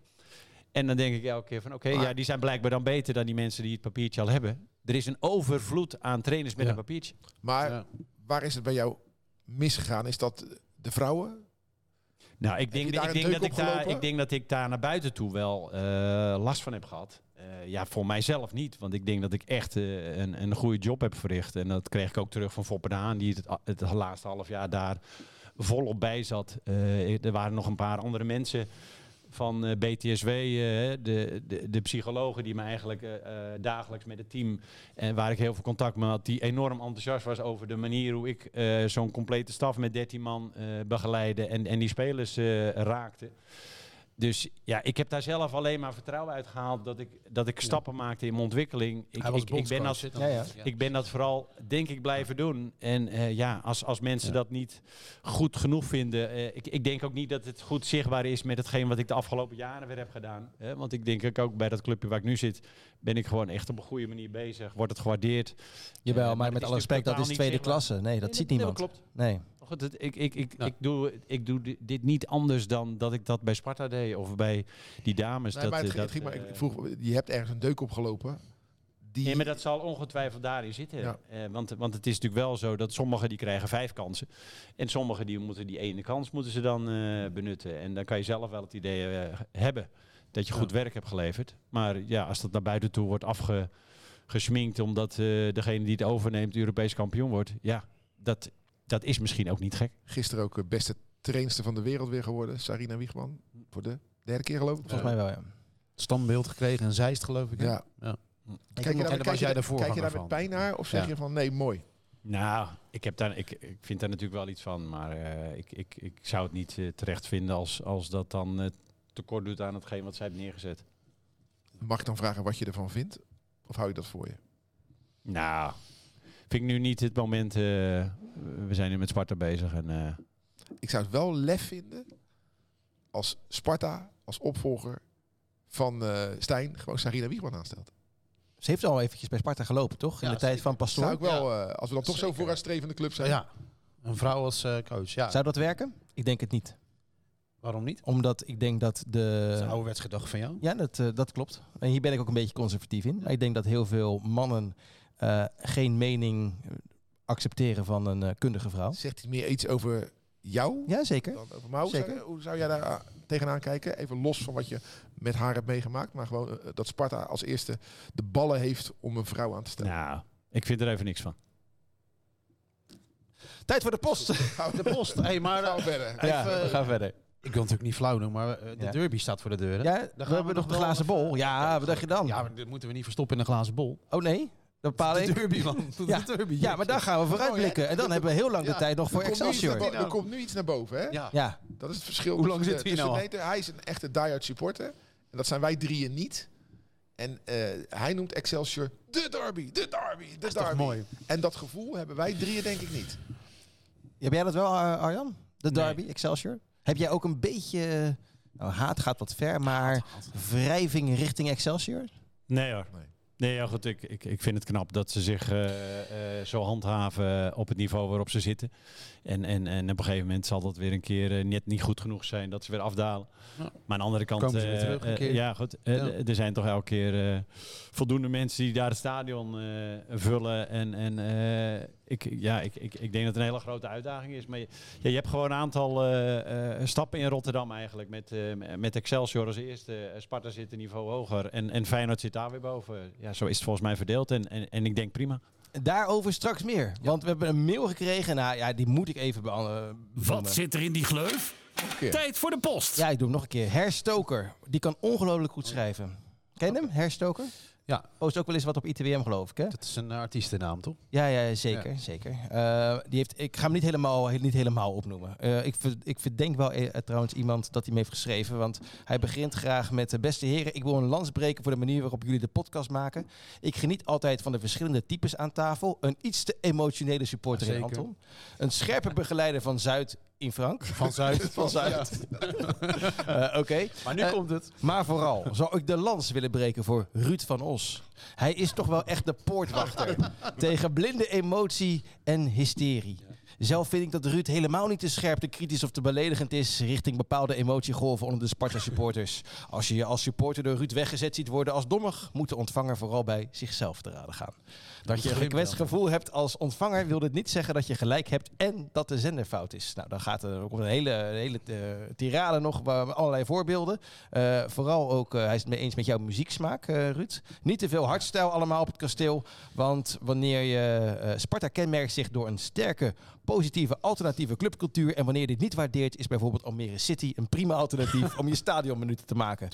Speaker 5: En dan denk ik elke keer van oké, ja, die zijn blijkbaar dan beter dan die mensen die het papiertje al hebben. Er is een overvloed aan trainers met
Speaker 4: Ja.
Speaker 5: een papiertje.
Speaker 3: Maar
Speaker 4: Ja.
Speaker 3: waar is het bij jou misgegaan? Is dat de vrouwen?
Speaker 5: Nou, ik denk, ik, denk dat ik, daar, ik denk dat ik daar naar buiten toe wel eh, last van heb gehad. Eh, ja, voor mijzelf niet. Want ik denk dat ik echt eh, een, een goede job heb verricht. En dat kreeg ik ook terug van Foppe de Haan, die het, het laatste half jaar daar volop bij zat. Eh, er waren nog een paar andere mensen van eh, BTSW, eh, de, de, de psychologen die me eigenlijk eh, dagelijks met het team en waar ik heel veel contact mee had, die enorm enthousiast was over de manier hoe ik zo'n complete staf met 13 man begeleide en, en die spelers raakte. Dus ja, ik heb daar zelf alleen maar vertrouwen uit gehaald dat ik, dat ik stappen maakte in mijn ontwikkeling. Ik,
Speaker 4: Hij was
Speaker 5: ik, ik, ben dat,
Speaker 2: Ja, ja.
Speaker 5: ik ben dat vooral, denk ik, blijven doen. En eh, ja, als, als mensen dat niet goed genoeg vinden. eh, ik, ik denk ook niet dat het goed zichtbaar is met hetgeen wat ik de afgelopen jaren weer heb gedaan. Hè? Want ik denk ook, ook bij dat clubje waar ik nu zit, ben ik gewoon echt op een goede manier bezig. Wordt het gewaardeerd.
Speaker 2: Jawel,
Speaker 5: Eh,
Speaker 2: maar,
Speaker 5: maar
Speaker 2: met alle respect, dat is tweede
Speaker 5: zichtbaar.
Speaker 2: klasse. Nee, dat
Speaker 5: Nee,
Speaker 2: ziet
Speaker 5: nee,
Speaker 2: niemand.
Speaker 5: klopt.
Speaker 2: Nee.
Speaker 5: Maar Goed, het- ik, ik, ik, ik, doe, ik doe di- dit niet anders dan dat ik dat bij Sparta deed. Of bij die dames.
Speaker 3: Nee,
Speaker 5: dat,
Speaker 3: maar het,
Speaker 5: eh, dat,
Speaker 3: het ging maar, ik
Speaker 5: eh,
Speaker 3: vroeg, je hebt ergens een deuk opgelopen. Die,
Speaker 5: Nee, maar dat zal ongetwijfeld daarin zitten.
Speaker 3: Ja.
Speaker 5: Eh, want, want het is natuurlijk wel zo dat sommigen die krijgen vijf kansen. En sommigen die moeten die ene kans moeten ze dan eh, benutten. En dan kan je zelf wel het idee hebben dat je goed werk hebt geleverd. Maar ja, als dat naar buiten toe wordt afgesminkt omdat eh, degene die het overneemt Europees kampioen wordt. Ja, dat, dat is misschien ook niet gek.
Speaker 3: Gisteren ook de beste trainster van de wereld weer geworden. Sarina Wiegman. Voor de derde keer geloof ik.
Speaker 2: Volgens mij wel, ja.
Speaker 4: Standbeeld gekregen en Zeist geloof ik.
Speaker 3: Ja.
Speaker 4: Ja.
Speaker 3: Kijk je
Speaker 4: En
Speaker 3: daar, kijk
Speaker 4: jij
Speaker 3: daar-
Speaker 4: de
Speaker 3: kijk je daar met pijn naar? Of zeg
Speaker 4: Ja.
Speaker 3: je van nee, mooi?
Speaker 5: Nou, ik, heb daar, ik, ik vind daar natuurlijk wel iets van. Maar eh, ik, ik, ik zou het niet eh, terecht vinden als, als dat dan eh, tekort doet aan hetgeen wat zij heeft neergezet.
Speaker 3: Mag ik dan vragen wat je ervan vindt? Of hou je dat voor je?
Speaker 5: Nou, vind ik nu niet het moment. We zijn nu met Sparta bezig. En, eh,
Speaker 3: Ik zou het wel lef vinden als Sparta, als opvolger van eh Stijn, gewoon Sarina Wiegman aanstelt.
Speaker 2: Ze heeft al eventjes bij Sparta gelopen, toch? In
Speaker 4: Ja,
Speaker 2: de tijd van Pastoor.
Speaker 3: Zou ik wel, eh, als we dan toch zo
Speaker 4: Zeker.
Speaker 3: vooruitstrevende club zijn.
Speaker 4: Ja, Een vrouw als eh, coach, ja.
Speaker 2: Zou dat werken? Ik denk het niet.
Speaker 4: Waarom niet?
Speaker 2: Omdat ik denk dat de...
Speaker 4: Dat is een ouderwets gedachte van jou.
Speaker 2: Ja, dat, dat klopt. En hier ben ik ook een beetje conservatief in. Ik denk dat heel veel mannen eh, geen mening accepteren van een eh, kundige vrouw.
Speaker 3: Zegt hij meer iets over jou
Speaker 2: Ja, zeker.
Speaker 3: dan over mij? Hoe
Speaker 2: Zeker.
Speaker 3: zou- Hoe zou jij daar ah, tegenaan kijken? Even los van wat je met haar hebt meegemaakt. Maar gewoon eh, dat Sparta als eerste de ballen heeft om een vrouw aan te stellen.
Speaker 5: Nou, ik vind er even niks van.
Speaker 2: Tijd voor de post.
Speaker 4: De post. Hey, maar
Speaker 3: we
Speaker 4: eh,
Speaker 3: verder.
Speaker 2: ja,
Speaker 4: even-
Speaker 2: we gaan verder.
Speaker 4: ik wil natuurlijk niet flauw doen, maar eh, de
Speaker 2: Ja.
Speaker 4: derby staat voor de deur. hè?
Speaker 2: Ja,
Speaker 4: gaan
Speaker 2: we
Speaker 4: we
Speaker 2: hebben nog
Speaker 4: nog
Speaker 2: de glazen bol. Ja, wat dacht je dan?
Speaker 4: Ja, maar dit moeten we niet verstoppen in een glazen bol.
Speaker 2: Oh nee? De bepaal
Speaker 4: De
Speaker 2: ik.
Speaker 4: derby, man.
Speaker 2: Ja.
Speaker 4: De derby.
Speaker 2: Ja, maar daar gaan we vooruitblikken. En dan hebben we heel lang de
Speaker 3: Ja,
Speaker 2: tijd nog voor
Speaker 3: er komt
Speaker 2: Excelsior.
Speaker 3: bo- Er komt nu iets naar boven, hè?
Speaker 4: Ja.
Speaker 2: Ja,
Speaker 3: Dat is het verschil.
Speaker 4: Hoe lang
Speaker 3: de-
Speaker 4: hier nou
Speaker 3: nee, Hij is een echte die-hard supporter. En dat zijn wij drieën niet. En eh, hij noemt Excelsior de derby, de derby, de
Speaker 4: toch
Speaker 3: derby.
Speaker 4: mooi?
Speaker 3: En dat gevoel hebben wij drieën denk ik niet.
Speaker 2: heb jij dat wel, Ar- Arjan? De
Speaker 5: Nee.
Speaker 2: derby, Excelsior? Heb jij ook een beetje... Nou, haat gaat wat ver, maar wrijving richting Excelsior?
Speaker 5: Nee hoor.
Speaker 3: Nee.
Speaker 5: Nee, ja, goed, ik, ik, ik vind het knap dat ze zich eh, eh, zo handhaven op het niveau waarop ze zitten. En, en, en op een gegeven moment zal dat weer een keer eh, net niet goed genoeg zijn dat ze weer afdalen. Maar aan de andere kant,
Speaker 4: Komen ze weer
Speaker 5: eh,
Speaker 4: terug een keer.
Speaker 5: ja goed,
Speaker 4: Ja.
Speaker 5: er zijn toch elke keer eh, voldoende mensen die daar het stadion eh, vullen. En, en eh, ik, ja, ik, ik, ik denk dat het een hele grote uitdaging is. Maar je, ja, je hebt gewoon een aantal eh, eh, stappen in Rotterdam eigenlijk. Met, eh, met Excelsior als eerste. Sparta zit een niveau hoger. En, en Feyenoord zit daar weer boven. Ja, zo is het volgens mij verdeeld. En, en, en ik denk prima.
Speaker 2: Daarover straks meer. Want we hebben een mail gekregen. Nou ja, die moet ik even beantwoorden.
Speaker 1: Wat zit er in die gleuf? Tijd voor de post.
Speaker 2: Ja, ik doe hem nog een keer. Herstoker. Die kan ongelooflijk goed schrijven. Ken je hem? Herstoker?
Speaker 4: Ja.
Speaker 2: Oh, is ook wel eens wat op ITWM geloof ik, hè?
Speaker 4: Dat is een artiestennaam, toch?
Speaker 2: Ja, ja zeker. zeker. Eh, die heeft, ik ga hem niet helemaal, niet helemaal opnoemen. Eh, ik, ver- ik verdenk wel eh, trouwens iemand dat hij me heeft geschreven. Want hij begint graag met... de beste heren, ik wil een lans breken voor de manier waarop jullie de podcast maken. Ik geniet altijd van de verschillende types aan tafel. Een iets te emotionele supporter in. Anton. Een scherpe begeleider van Zuid in Frank.
Speaker 4: Van Zuid.
Speaker 2: Van Zuid. Eh, Oké.
Speaker 4: Maar nu
Speaker 2: Eh,
Speaker 4: komt het.
Speaker 2: Maar vooral zou ik de lans willen breken voor Ruud van Os. Hij is toch wel echt de poortwachter tegen blinde emotie en hysterie. Zelf vind ik dat Ruud helemaal niet te scherp, te kritisch of te beledigend is richting bepaalde emotiegolven onder de Sparta-supporters. Als je je als supporter door Ruud weggezet ziet worden als dommig, moet de ontvanger vooral bij zichzelf te raden gaan. Dat je een gekwetst gevoel hebt als ontvanger wil dit niet zeggen dat je gelijk hebt en dat de zender fout is. Nou, dan gaat er ook een hele, hele eh, tirade nog, waar- allerlei voorbeelden. Eh, vooral ook, eh, hij is het mee eens met jouw muzieksmaak, Ruud. Niet te veel hardstyle allemaal op het kasteel, want wanneer je Sparta kenmerkt zich door een sterke, positieve, alternatieve clubcultuur en wanneer je dit niet waardeert, is bijvoorbeeld Almere City een prima alternatief om je stadionminuten te maken.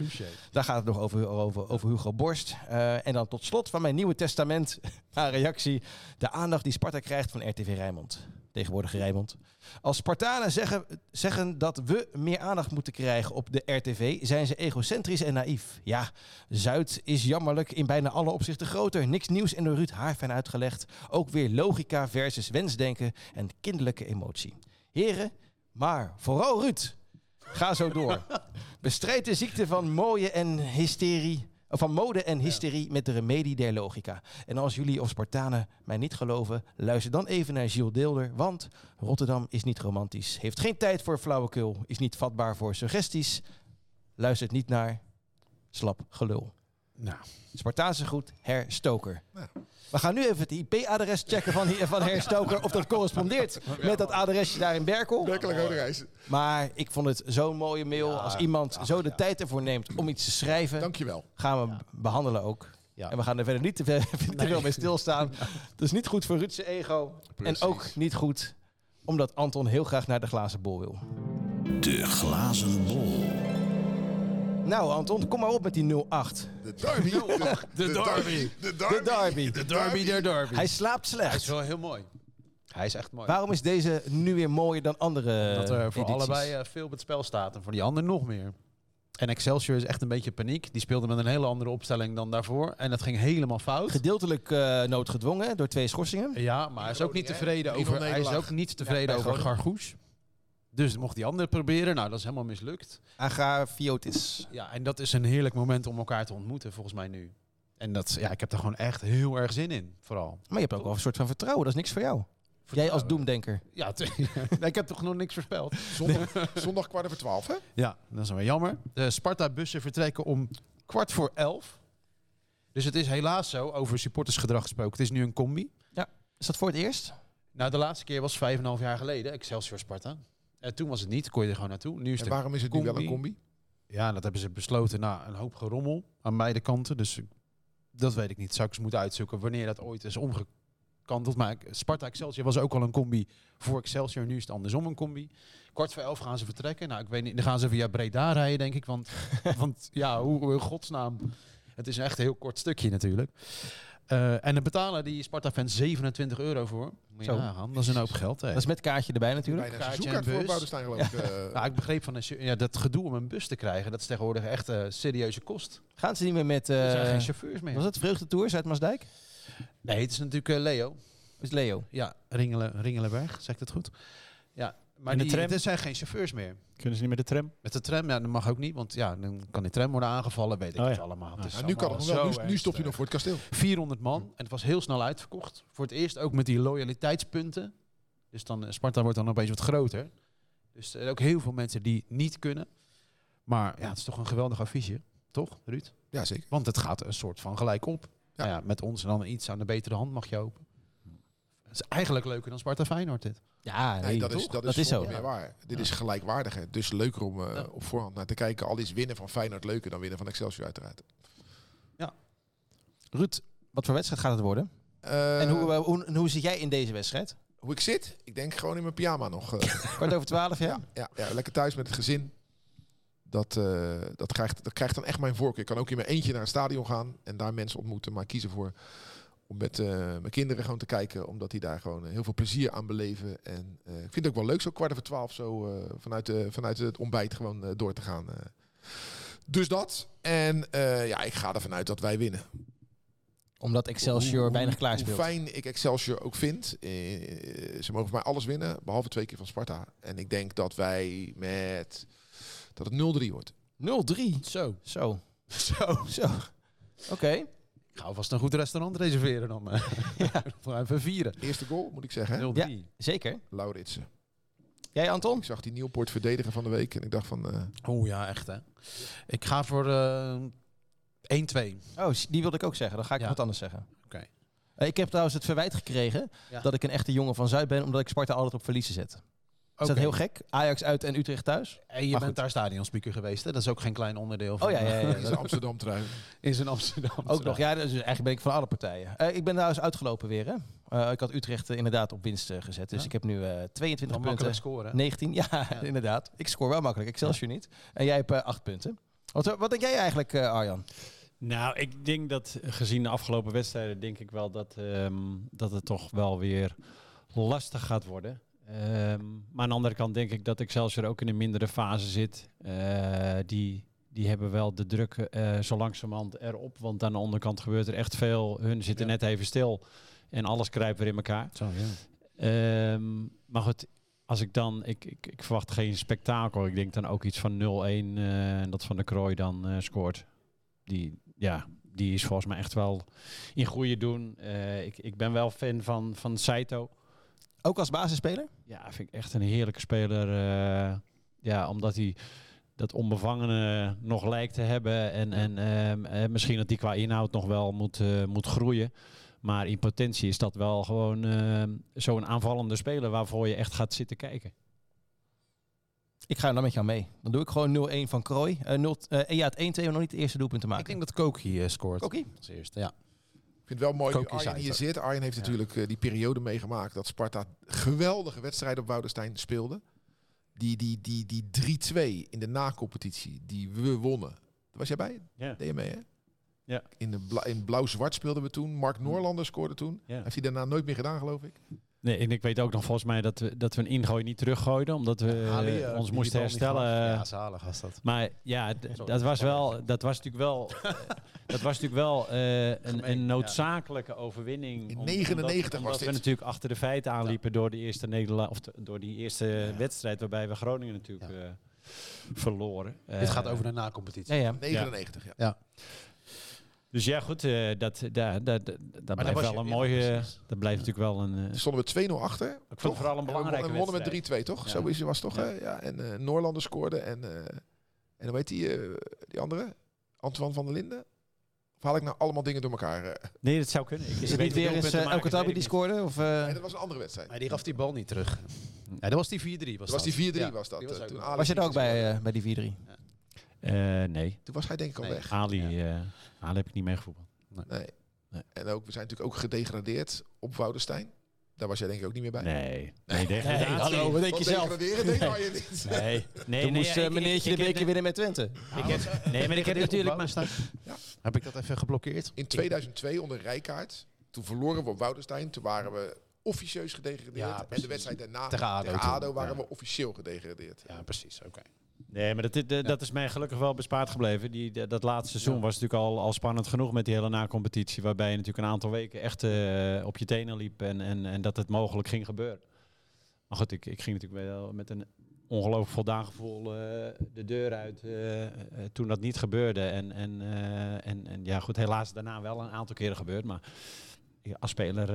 Speaker 2: Daar gaat het nog over, over, over Hugo Borst. Eh, en dan tot slot van mijn nieuwe testament haar reactie. De aandacht die Sparta krijgt van RTV Rijnmond. Tegenwoordig Rijnmond. Als Spartanen zeggen, zeggen dat we meer aandacht moeten krijgen op de RTV, zijn ze egocentrisch en naïef. Ja, Zuid is jammerlijk in bijna alle opzichten groter. Niks nieuws in de Ruud Haarfijn uitgelegd. Ook weer logica versus wensdenken en kinderlijke emotie. Heren, maar vooral Ruud. Ga zo door. Bestrijd de ziekte van mooie en hysterie. Van mode en hysterie met de remedie der logica. En als jullie of Spartanen mij niet geloven, luister dan even naar Gilles Deelder. Want Rotterdam is niet romantisch. Heeft geen tijd voor flauwekul. Is niet vatbaar voor suggesties. Luistert niet naar slap gelul.
Speaker 4: Nou,
Speaker 2: Spartaanse goed, Herstoker.
Speaker 3: Nou.
Speaker 2: We gaan nu even het IP-adres checken van, van Herstoker. Of dat correspondeert met dat adresje daar in Berkel.
Speaker 3: Werkelijk oude reis.
Speaker 2: Maar ik vond het zo'n mooie mail. Als iemand zo de tijd ervoor neemt om iets te schrijven,
Speaker 3: Dankjewel.
Speaker 2: gaan we behandelen ook.
Speaker 4: Ja.
Speaker 2: En we gaan er verder niet te, veel- te veel mee stilstaan. Dat is niet goed voor Ruudse ego.
Speaker 3: Precies.
Speaker 2: En ook niet goed omdat Anton heel graag naar de glazen bol wil.
Speaker 1: De glazen bol.
Speaker 2: Nou Anton, kom maar op met die 08.
Speaker 3: De derby. De, de derby. De derby.
Speaker 2: De derby.
Speaker 3: De derby der derby.
Speaker 2: Hij slaapt
Speaker 4: hij is
Speaker 2: slecht.
Speaker 4: wel heel mooi. Hij is echt mooi.
Speaker 2: Waarom is deze nu weer mooier dan andere
Speaker 4: dat er voor
Speaker 2: edities?
Speaker 4: allebei eh, veel op het spel staat en voor die ander nog meer. En Excelsior is echt een beetje paniek. Die speelde met een hele andere opstelling dan daarvoor. En dat ging helemaal fout.
Speaker 2: Gedeeltelijk eh, noodgedwongen door twee schorsingen.
Speaker 4: Ja, maar hij is ook niet tevreden
Speaker 3: Groningen,
Speaker 4: over, hij is
Speaker 3: 3-0
Speaker 4: ook niet tevreden over. Gargoes. Dus mocht die ander proberen. Nou, dat is helemaal mislukt.
Speaker 2: Aga Fiotis.
Speaker 4: Ja, en dat is een heerlijk moment om elkaar te ontmoeten, volgens mij nu. En dat, ja, ik heb er gewoon echt heel erg zin in, vooral.
Speaker 2: Maar je hebt ook wel een soort van vertrouwen. Dat is niks voor jou. Jij als doemdenker.
Speaker 4: Ja, ik heb toch nog niks voorspeld.
Speaker 3: Zondag, zondag kwart over twaalf, hè?
Speaker 4: Ja, dat is wel jammer. De Sparta-bussen vertrekken om kwart voor elf. Dus het is helaas zo, over supportersgedrag gesproken. Het is nu een combi.
Speaker 2: Is dat voor het eerst?
Speaker 4: Nou, de laatste keer was vijf en een half jaar geleden, Excelsior Sparta. En toen was het niet, kon je er gewoon naartoe. Nu is
Speaker 3: En waarom is het nu wel een
Speaker 4: combi. Ja, dat hebben ze besloten na een hoop gerommel aan beide kanten. Dus ik- dat weet ik niet. Zou ik eens moeten uitzoeken wanneer dat ooit is omgekanteld. Maar Sparta Excelsior was ook al een combi voor Excelsior. Nu is het andersom een combi. Kwart voor elf gaan ze vertrekken. Nou, ik weet niet. Dan gaan ze via Breda rijden, denk ik. Want, want ja, hoe, hoe in godsnaam. Het is echt een heel kort stukje natuurlijk. Eh, en dan betalen die Sparta-fans 27 euro voor. Moet je
Speaker 2: Zo.
Speaker 4: nagaan. Dat is een hoop geld. Hè.
Speaker 2: Dat is met kaartje erbij natuurlijk.
Speaker 3: Bijna
Speaker 4: Kaartje en bus.
Speaker 3: Boudestein, geloof ik. eh.
Speaker 4: Nou, ik begreep van een, ja, dat gedoe om een bus te krijgen. Dat is tegenwoordig echt een serieuze kost.
Speaker 2: Gaan ze niet meer met...
Speaker 4: Er zijn geen chauffeurs meer.
Speaker 2: was het Vreugdetours uit Maasdijk?
Speaker 4: Nee, het is natuurlijk Leo.
Speaker 2: Is Leo?
Speaker 4: Ja, Ringelen, Ringelenberg, zeg ik dat goed? Maar die,
Speaker 5: tram?
Speaker 4: er zijn geen chauffeurs meer.
Speaker 5: Kunnen ze niet met de tram?
Speaker 4: Met de tram, ja, dat mag ook niet, want ja, dan kan die tram worden aangevallen, weet ik
Speaker 5: Oh
Speaker 4: het allemaal. Het is
Speaker 3: Nou, nu kan het wel. Nu, nu stopt hij nog voor het kasteel.
Speaker 4: 400 man en het was heel snel uitverkocht. Voor het eerst ook met die loyaliteitspunten. Dus dan, eh, Sparta wordt dan opeens wat groter. Dus er zijn ook heel veel mensen die niet kunnen. Maar ja, het is toch een geweldig affiche, toch, Ruud?
Speaker 3: Ja, zeker.
Speaker 4: Want het gaat een soort van gelijk op.
Speaker 3: Ja.
Speaker 4: Ja, met ons en dan iets aan de betere hand mag je hopen. Is eigenlijk leuker dan Sparta Feyenoord dit.
Speaker 2: Ja,
Speaker 3: Nee, dat, is, dat, is,
Speaker 2: zo.
Speaker 3: meer waar. Dit is gelijkwaardig. Dus leuker om eh,
Speaker 4: Ja.
Speaker 3: op voorhand naar te kijken. Al is winnen van Feyenoord leuker dan winnen van Excelsior uiteraard.
Speaker 2: Ruud, wat voor wedstrijd gaat het worden?
Speaker 3: Eh,
Speaker 2: en hoe, eh, hoe, en hoe zit jij in deze wedstrijd?
Speaker 3: hoe ik zit? Ik denk gewoon in mijn pyjama nog. eh.
Speaker 2: Kwart over twaalf, ja?
Speaker 3: ja, ja, ja, lekker thuis met het gezin. Dat, eh, dat, krijgt, dat krijgt dan echt mijn voorkeur. Ik kan ook in mijn eentje naar het stadion gaan en daar mensen ontmoeten. Maar kiezen voor om met eh, mijn kinderen gewoon te kijken. Omdat die daar gewoon eh, heel veel plezier aan beleven. En eh, ik vind het ook wel leuk zo kwart over twaalf zo eh, vanuit, de, vanuit het ontbijt gewoon eh, door te gaan. eh. Dus dat. En eh, ja, ik ga ervan uit dat wij winnen.
Speaker 2: Omdat Excelsior
Speaker 3: Hoe-
Speaker 2: weinig
Speaker 3: hoe-
Speaker 2: klaar
Speaker 3: Hoe
Speaker 2: speelt.
Speaker 3: fijn ik Excelsior ook vind. eh, ze mogen voor mij alles winnen, behalve twee keer van Sparta. En ik denk dat wij met... dat het 0-3 wordt.
Speaker 2: 0-3.
Speaker 4: Zo.
Speaker 2: Zo. Zo. Zo. Oké.
Speaker 4: Ik ga alvast een goed restaurant reserveren dan. eh. ja. Even vieren.
Speaker 3: Eerste goal, moet ik zeggen. hè?
Speaker 4: 0-3.
Speaker 2: Ja. Zeker.
Speaker 3: Lauritsen.
Speaker 2: Jij, Anton?
Speaker 3: Ik zag die Nieuwpoort verdedigen van de week en ik dacht van... eh,
Speaker 4: Oh ja, echt hè. Ik ga voor eh 1-2.
Speaker 2: Oh, die wilde ik ook zeggen. Dan ga ik
Speaker 4: Ja.
Speaker 2: wat anders zeggen.
Speaker 4: Oké.
Speaker 2: Eh, Ik heb trouwens het verwijt gekregen
Speaker 4: Ja.
Speaker 2: dat ik een echte jongen van Zuid ben, omdat ik Sparta altijd op verliezen zet. Is dat heel gek? Ajax uit en Utrecht thuis?
Speaker 4: En je
Speaker 2: Maar
Speaker 4: bent
Speaker 2: goed.
Speaker 4: daar stadionspeaker geweest, hè? Dat is ook geen klein onderdeel van
Speaker 2: Oh ja, ja, ja.
Speaker 3: in zijn Amsterdam trui.
Speaker 4: is in Amsterdam.
Speaker 2: Ook nog, ja, dus eigenlijk ben ik van alle partijen. Eh, ik ben trouwens uitgelopen weer, hè? Eh, ik had Utrecht eh, inderdaad op winst gezet. Dus
Speaker 4: Ja.
Speaker 2: ik heb nu eh 22
Speaker 4: Wel
Speaker 2: punten.
Speaker 4: makkelijk scoren.
Speaker 2: 19, ja, inderdaad. Ik scoor wel makkelijk. Excelsior niet. En jij hebt eh 8 punten. Wat, wat denk jij eigenlijk, eh, Arjan?
Speaker 5: Nou, ik denk dat gezien de afgelopen wedstrijden, denk ik wel dat, ehm, dat het toch wel weer lastig gaat worden. Ehm, maar aan de andere kant denk ik dat Excelsior ook in een mindere fase zit. Eh, die, die hebben wel de druk eh zo langzamerhand erop. Want aan de onderkant gebeurt er echt veel. Hun zitten
Speaker 4: Ja.
Speaker 5: net even stil en alles kruipt weer in elkaar.
Speaker 4: Zo, ja.
Speaker 5: Ehm, maar goed, als ik dan, ik, ik, ik verwacht geen spektakel. Ik denk dan ook iets van 0-1 eh, en dat Van der Krooi dan scoort. Die, ja, die is volgens mij echt wel in goede doen. Ik, ik ben wel fan van, van Saito.
Speaker 2: Ook als basisspeler?
Speaker 5: Ja, vind ik echt een heerlijke speler. eh, ja, omdat hij dat onbevangene nog lijkt te hebben. En, en ehm, eh, misschien dat die qua inhoud nog wel moet, eh, moet groeien. Maar in potentie is dat wel gewoon ehm, zo'n aanvallende speler waarvoor je echt gaat zitten kijken.
Speaker 2: Ik ga dan met jou mee. Dan doe ik gewoon 0-1 van Krooi. Eh 0, eh, ja, het 1-2 om nog niet het eerste doelpunt te
Speaker 4: Ik
Speaker 2: maken.
Speaker 4: denk dat Koki eh, scoort.
Speaker 2: Koki?
Speaker 4: Als eerste, ja.
Speaker 3: Ik vind het wel mooi
Speaker 4: Koki
Speaker 3: Arjen hier zit. Arjen heeft
Speaker 4: Ja.
Speaker 3: natuurlijk eh, die periode meegemaakt dat Sparta geweldige wedstrijden op Woudenstein speelde. Die, die, die, die 3-2 in de na-competitie die we wonnen. Daar was jij bij?
Speaker 5: Ja.
Speaker 3: Deed je mee, hè?
Speaker 5: Ja.
Speaker 3: In, de bla- in blauw-zwart speelden we toen. Mark Noorlander scoorde toen.
Speaker 5: Ja.
Speaker 3: Heeft hij daarna nooit meer gedaan, geloof ik.
Speaker 5: Nee, en ik weet ook nog volgens mij dat we, dat we een ingooi niet teruggooiden. Omdat we
Speaker 4: Ali,
Speaker 5: eh,
Speaker 4: eh,
Speaker 5: ons moesten herstellen. eh,
Speaker 4: Ja, zalig was dat.
Speaker 5: Maar ja,
Speaker 4: Sorry.
Speaker 5: dat was wel, dat was natuurlijk wel, dat was natuurlijk wel eh, een, een
Speaker 4: ja.
Speaker 5: noodzakelijke overwinning.
Speaker 3: In
Speaker 5: Om-
Speaker 3: 99
Speaker 5: omdat,
Speaker 3: was
Speaker 5: omdat we
Speaker 3: dit.
Speaker 5: natuurlijk achter de feiten aanliepen door die eerste Nederla of de- door die eerste wedstrijd waarbij we Groningen natuurlijk
Speaker 4: Ja.
Speaker 5: eh, verloren.
Speaker 4: Dit gaat over de na-competitie.
Speaker 2: Ja, ja.
Speaker 3: 99, ja.
Speaker 5: Dus ja, goed, uh, dat, dat, dat, dat blijft wel een mooie. dat blijft natuurlijk wel een.
Speaker 3: Uh, stonden we 2-0 achter.
Speaker 5: Ik vond vooral een belangrijke.
Speaker 3: En we wonnen met 3-2, toch? Ja. Zo is het was toch? Ja. ja. En uh, Noorlander scoorde en en hoe heet die, die andere? Antoine van der Linden? Of haal ik nou allemaal dingen door elkaar?
Speaker 2: Nee, dat zou kunnen. Ik is het niet weer eens uh, Elke Tabi die scoorde? Of,
Speaker 3: Nee, dat was een andere wedstrijd.
Speaker 4: Maar die gaf die bal niet terug. Ja, dat was die 4-3. Was,
Speaker 3: dat was die 4-3 was dat. Was,
Speaker 2: toen was je er ook bij, bij die 4-3?
Speaker 5: Uh, nee.
Speaker 3: Toen was hij denk ik al
Speaker 5: nee.
Speaker 3: weg.
Speaker 5: Ali, ja. Ali heb ik niet meegevoetbald.
Speaker 3: Nee. nee. nee. En ook, we zijn natuurlijk ook gedegradeerd op Woudenstein. Daar was jij denk ik ook niet meer bij.
Speaker 5: Nee.
Speaker 2: Nee, nee, nee hallo, wat denk je zelf?
Speaker 3: Degraderen denk je niet.
Speaker 5: Nee. nee
Speaker 2: Toen moest uh, meneertje ik, de beker winnen met Twente.
Speaker 5: Ik heb, nee, maar ik heb natuurlijk maar staan.
Speaker 4: Ja. Heb ik dat even geblokkeerd?
Speaker 3: In 2002 onder Rijkaard. Toen verloren we op Woudenstein. Toen waren we officieus gedegradeerd. Ja, en de wedstrijd daarna tegen ADO, tegen ADO waren ja. we officieel gedegradeerd.
Speaker 4: Ja, precies. Oké. Okay.
Speaker 5: Nee, maar dat, dat, dat is mij gelukkig wel bespaard gebleven. Die, dat laatste seizoen was natuurlijk al, al spannend genoeg met die hele na-competitie. Waarbij je natuurlijk een aantal weken echt uh, op je tenen liep en, en, en dat het mogelijk ging gebeuren. Maar goed, ik, ik ging natuurlijk wel met een ongelooflijk voldaan gevoel uh, de deur uit uh, toen dat niet gebeurde. En, en, en, en ja, goed, helaas daarna wel een aantal keren gebeurd. Maar als speler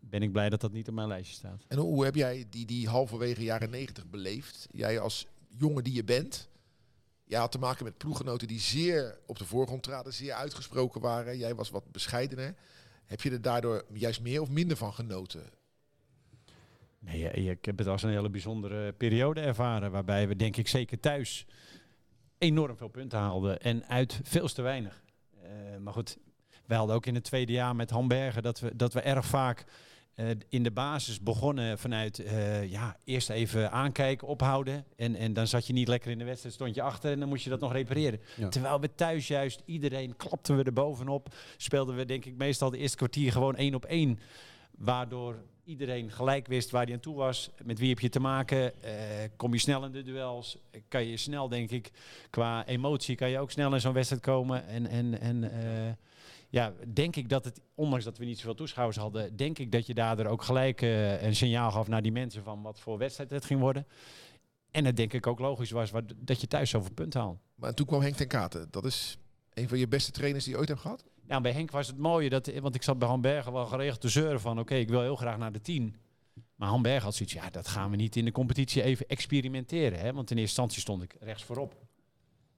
Speaker 5: ben ik blij dat dat niet op mijn lijstje staat.
Speaker 3: En hoe heb jij die, die halverwege jaren negentig beleefd? Jij als jongen die je bent. Je had te maken met ploeggenoten die zeer op de voorgrond traden, zeer uitgesproken waren. Jij was wat bescheidener. Heb je er daardoor juist meer of minder van genoten?
Speaker 5: Nee, ik heb het als een hele bijzondere periode ervaren. Waarbij we, denk ik, zeker thuis enorm veel punten haalden. En uit veel te weinig. Uh, maar goed, wij hadden ook in het tweede jaar met Hambergen dat we, dat we erg vaak in de basis begonnen vanuit uh, ja, eerst even aankijken, ophouden. En, en dan zat je niet lekker in de wedstrijd, stond je achter en dan moest je dat nog repareren. Ja. Terwijl we thuis juist iedereen klapten we er bovenop. Speelden we denk ik meestal de eerste kwartier gewoon één op één. Waardoor iedereen gelijk wist waar hij aan toe was. Met wie heb je te maken? Uh, kom je snel in de duels? Kan je snel, denk ik, qua emotie, kan je ook snel in zo'n wedstrijd komen. En, en, en ja, denk ik dat het, ondanks dat we niet zoveel toeschouwers hadden, denk ik dat je daardoor ook gelijk uh, een signaal gaf naar die mensen van wat voor wedstrijd het ging worden. En het denk ik ook logisch was wat, dat je thuis zoveel punten haalt.
Speaker 3: Maar toen kwam Henk ten Katen. Dat is een van je beste trainers die je ooit hebt gehad?
Speaker 5: Ja, bij Henk was het mooie, dat, want ik zat bij Hambergen wel geregeld te zeuren van oké, okay, ik wil heel graag naar de tien. Maar Hamberg had zoiets, ja, dat gaan we niet in de competitie even experimenteren. Hè? Want in eerste instantie stond ik rechts voorop.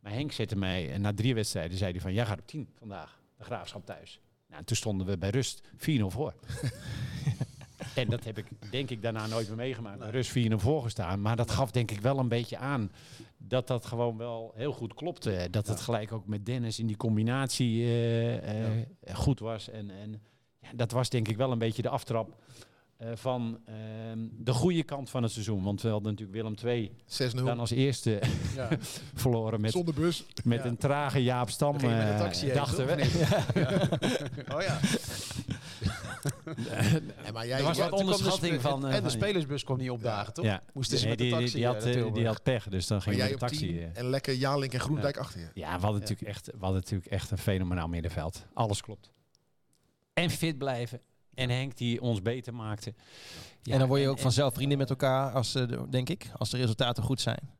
Speaker 5: Maar Henk zette mij, en na drie wedstrijden zei hij van, jij gaat op tien vandaag de graafschap thuis. Nou, toen stonden we bij rust 4-0 voor. en dat heb ik denk ik daarna nooit meer meegemaakt. Rust 4-0 voor gestaan. Maar dat gaf denk ik wel een beetje aan dat dat gewoon wel heel goed klopte. Dat het gelijk ook met Dennis in die combinatie uh, uh, ja. goed was. En, en ja, dat was denk ik wel een beetje de aftrap van uh, de goede kant van het seizoen. Want we hadden natuurlijk Willem II
Speaker 3: 6-0.
Speaker 5: dan als eerste ja. verloren met,
Speaker 3: Zonder bus.
Speaker 5: met ja. een trage Jaap Stam. Uh, taxi dachten we.
Speaker 4: oh ja.
Speaker 5: nee, maar jij, er was wat onderschatting van...
Speaker 4: en de spelersbus kon niet opdagen, toch?
Speaker 5: Ja.
Speaker 4: Moest dus
Speaker 5: nee,
Speaker 4: met de taxi
Speaker 5: die, die, had, die had pech, dus dan ging
Speaker 3: jij
Speaker 5: de taxi.
Speaker 3: en lekker Jalink en Groendijk achter je.
Speaker 5: Ja, we hadden, natuurlijk echt, we hadden natuurlijk echt een fenomenaal middenveld. Alles klopt. En fit blijven. En Henk die ons beter maakte.
Speaker 2: Ja, en dan word je ook en, vanzelf vrienden met elkaar, als, denk ik, als de resultaten goed zijn.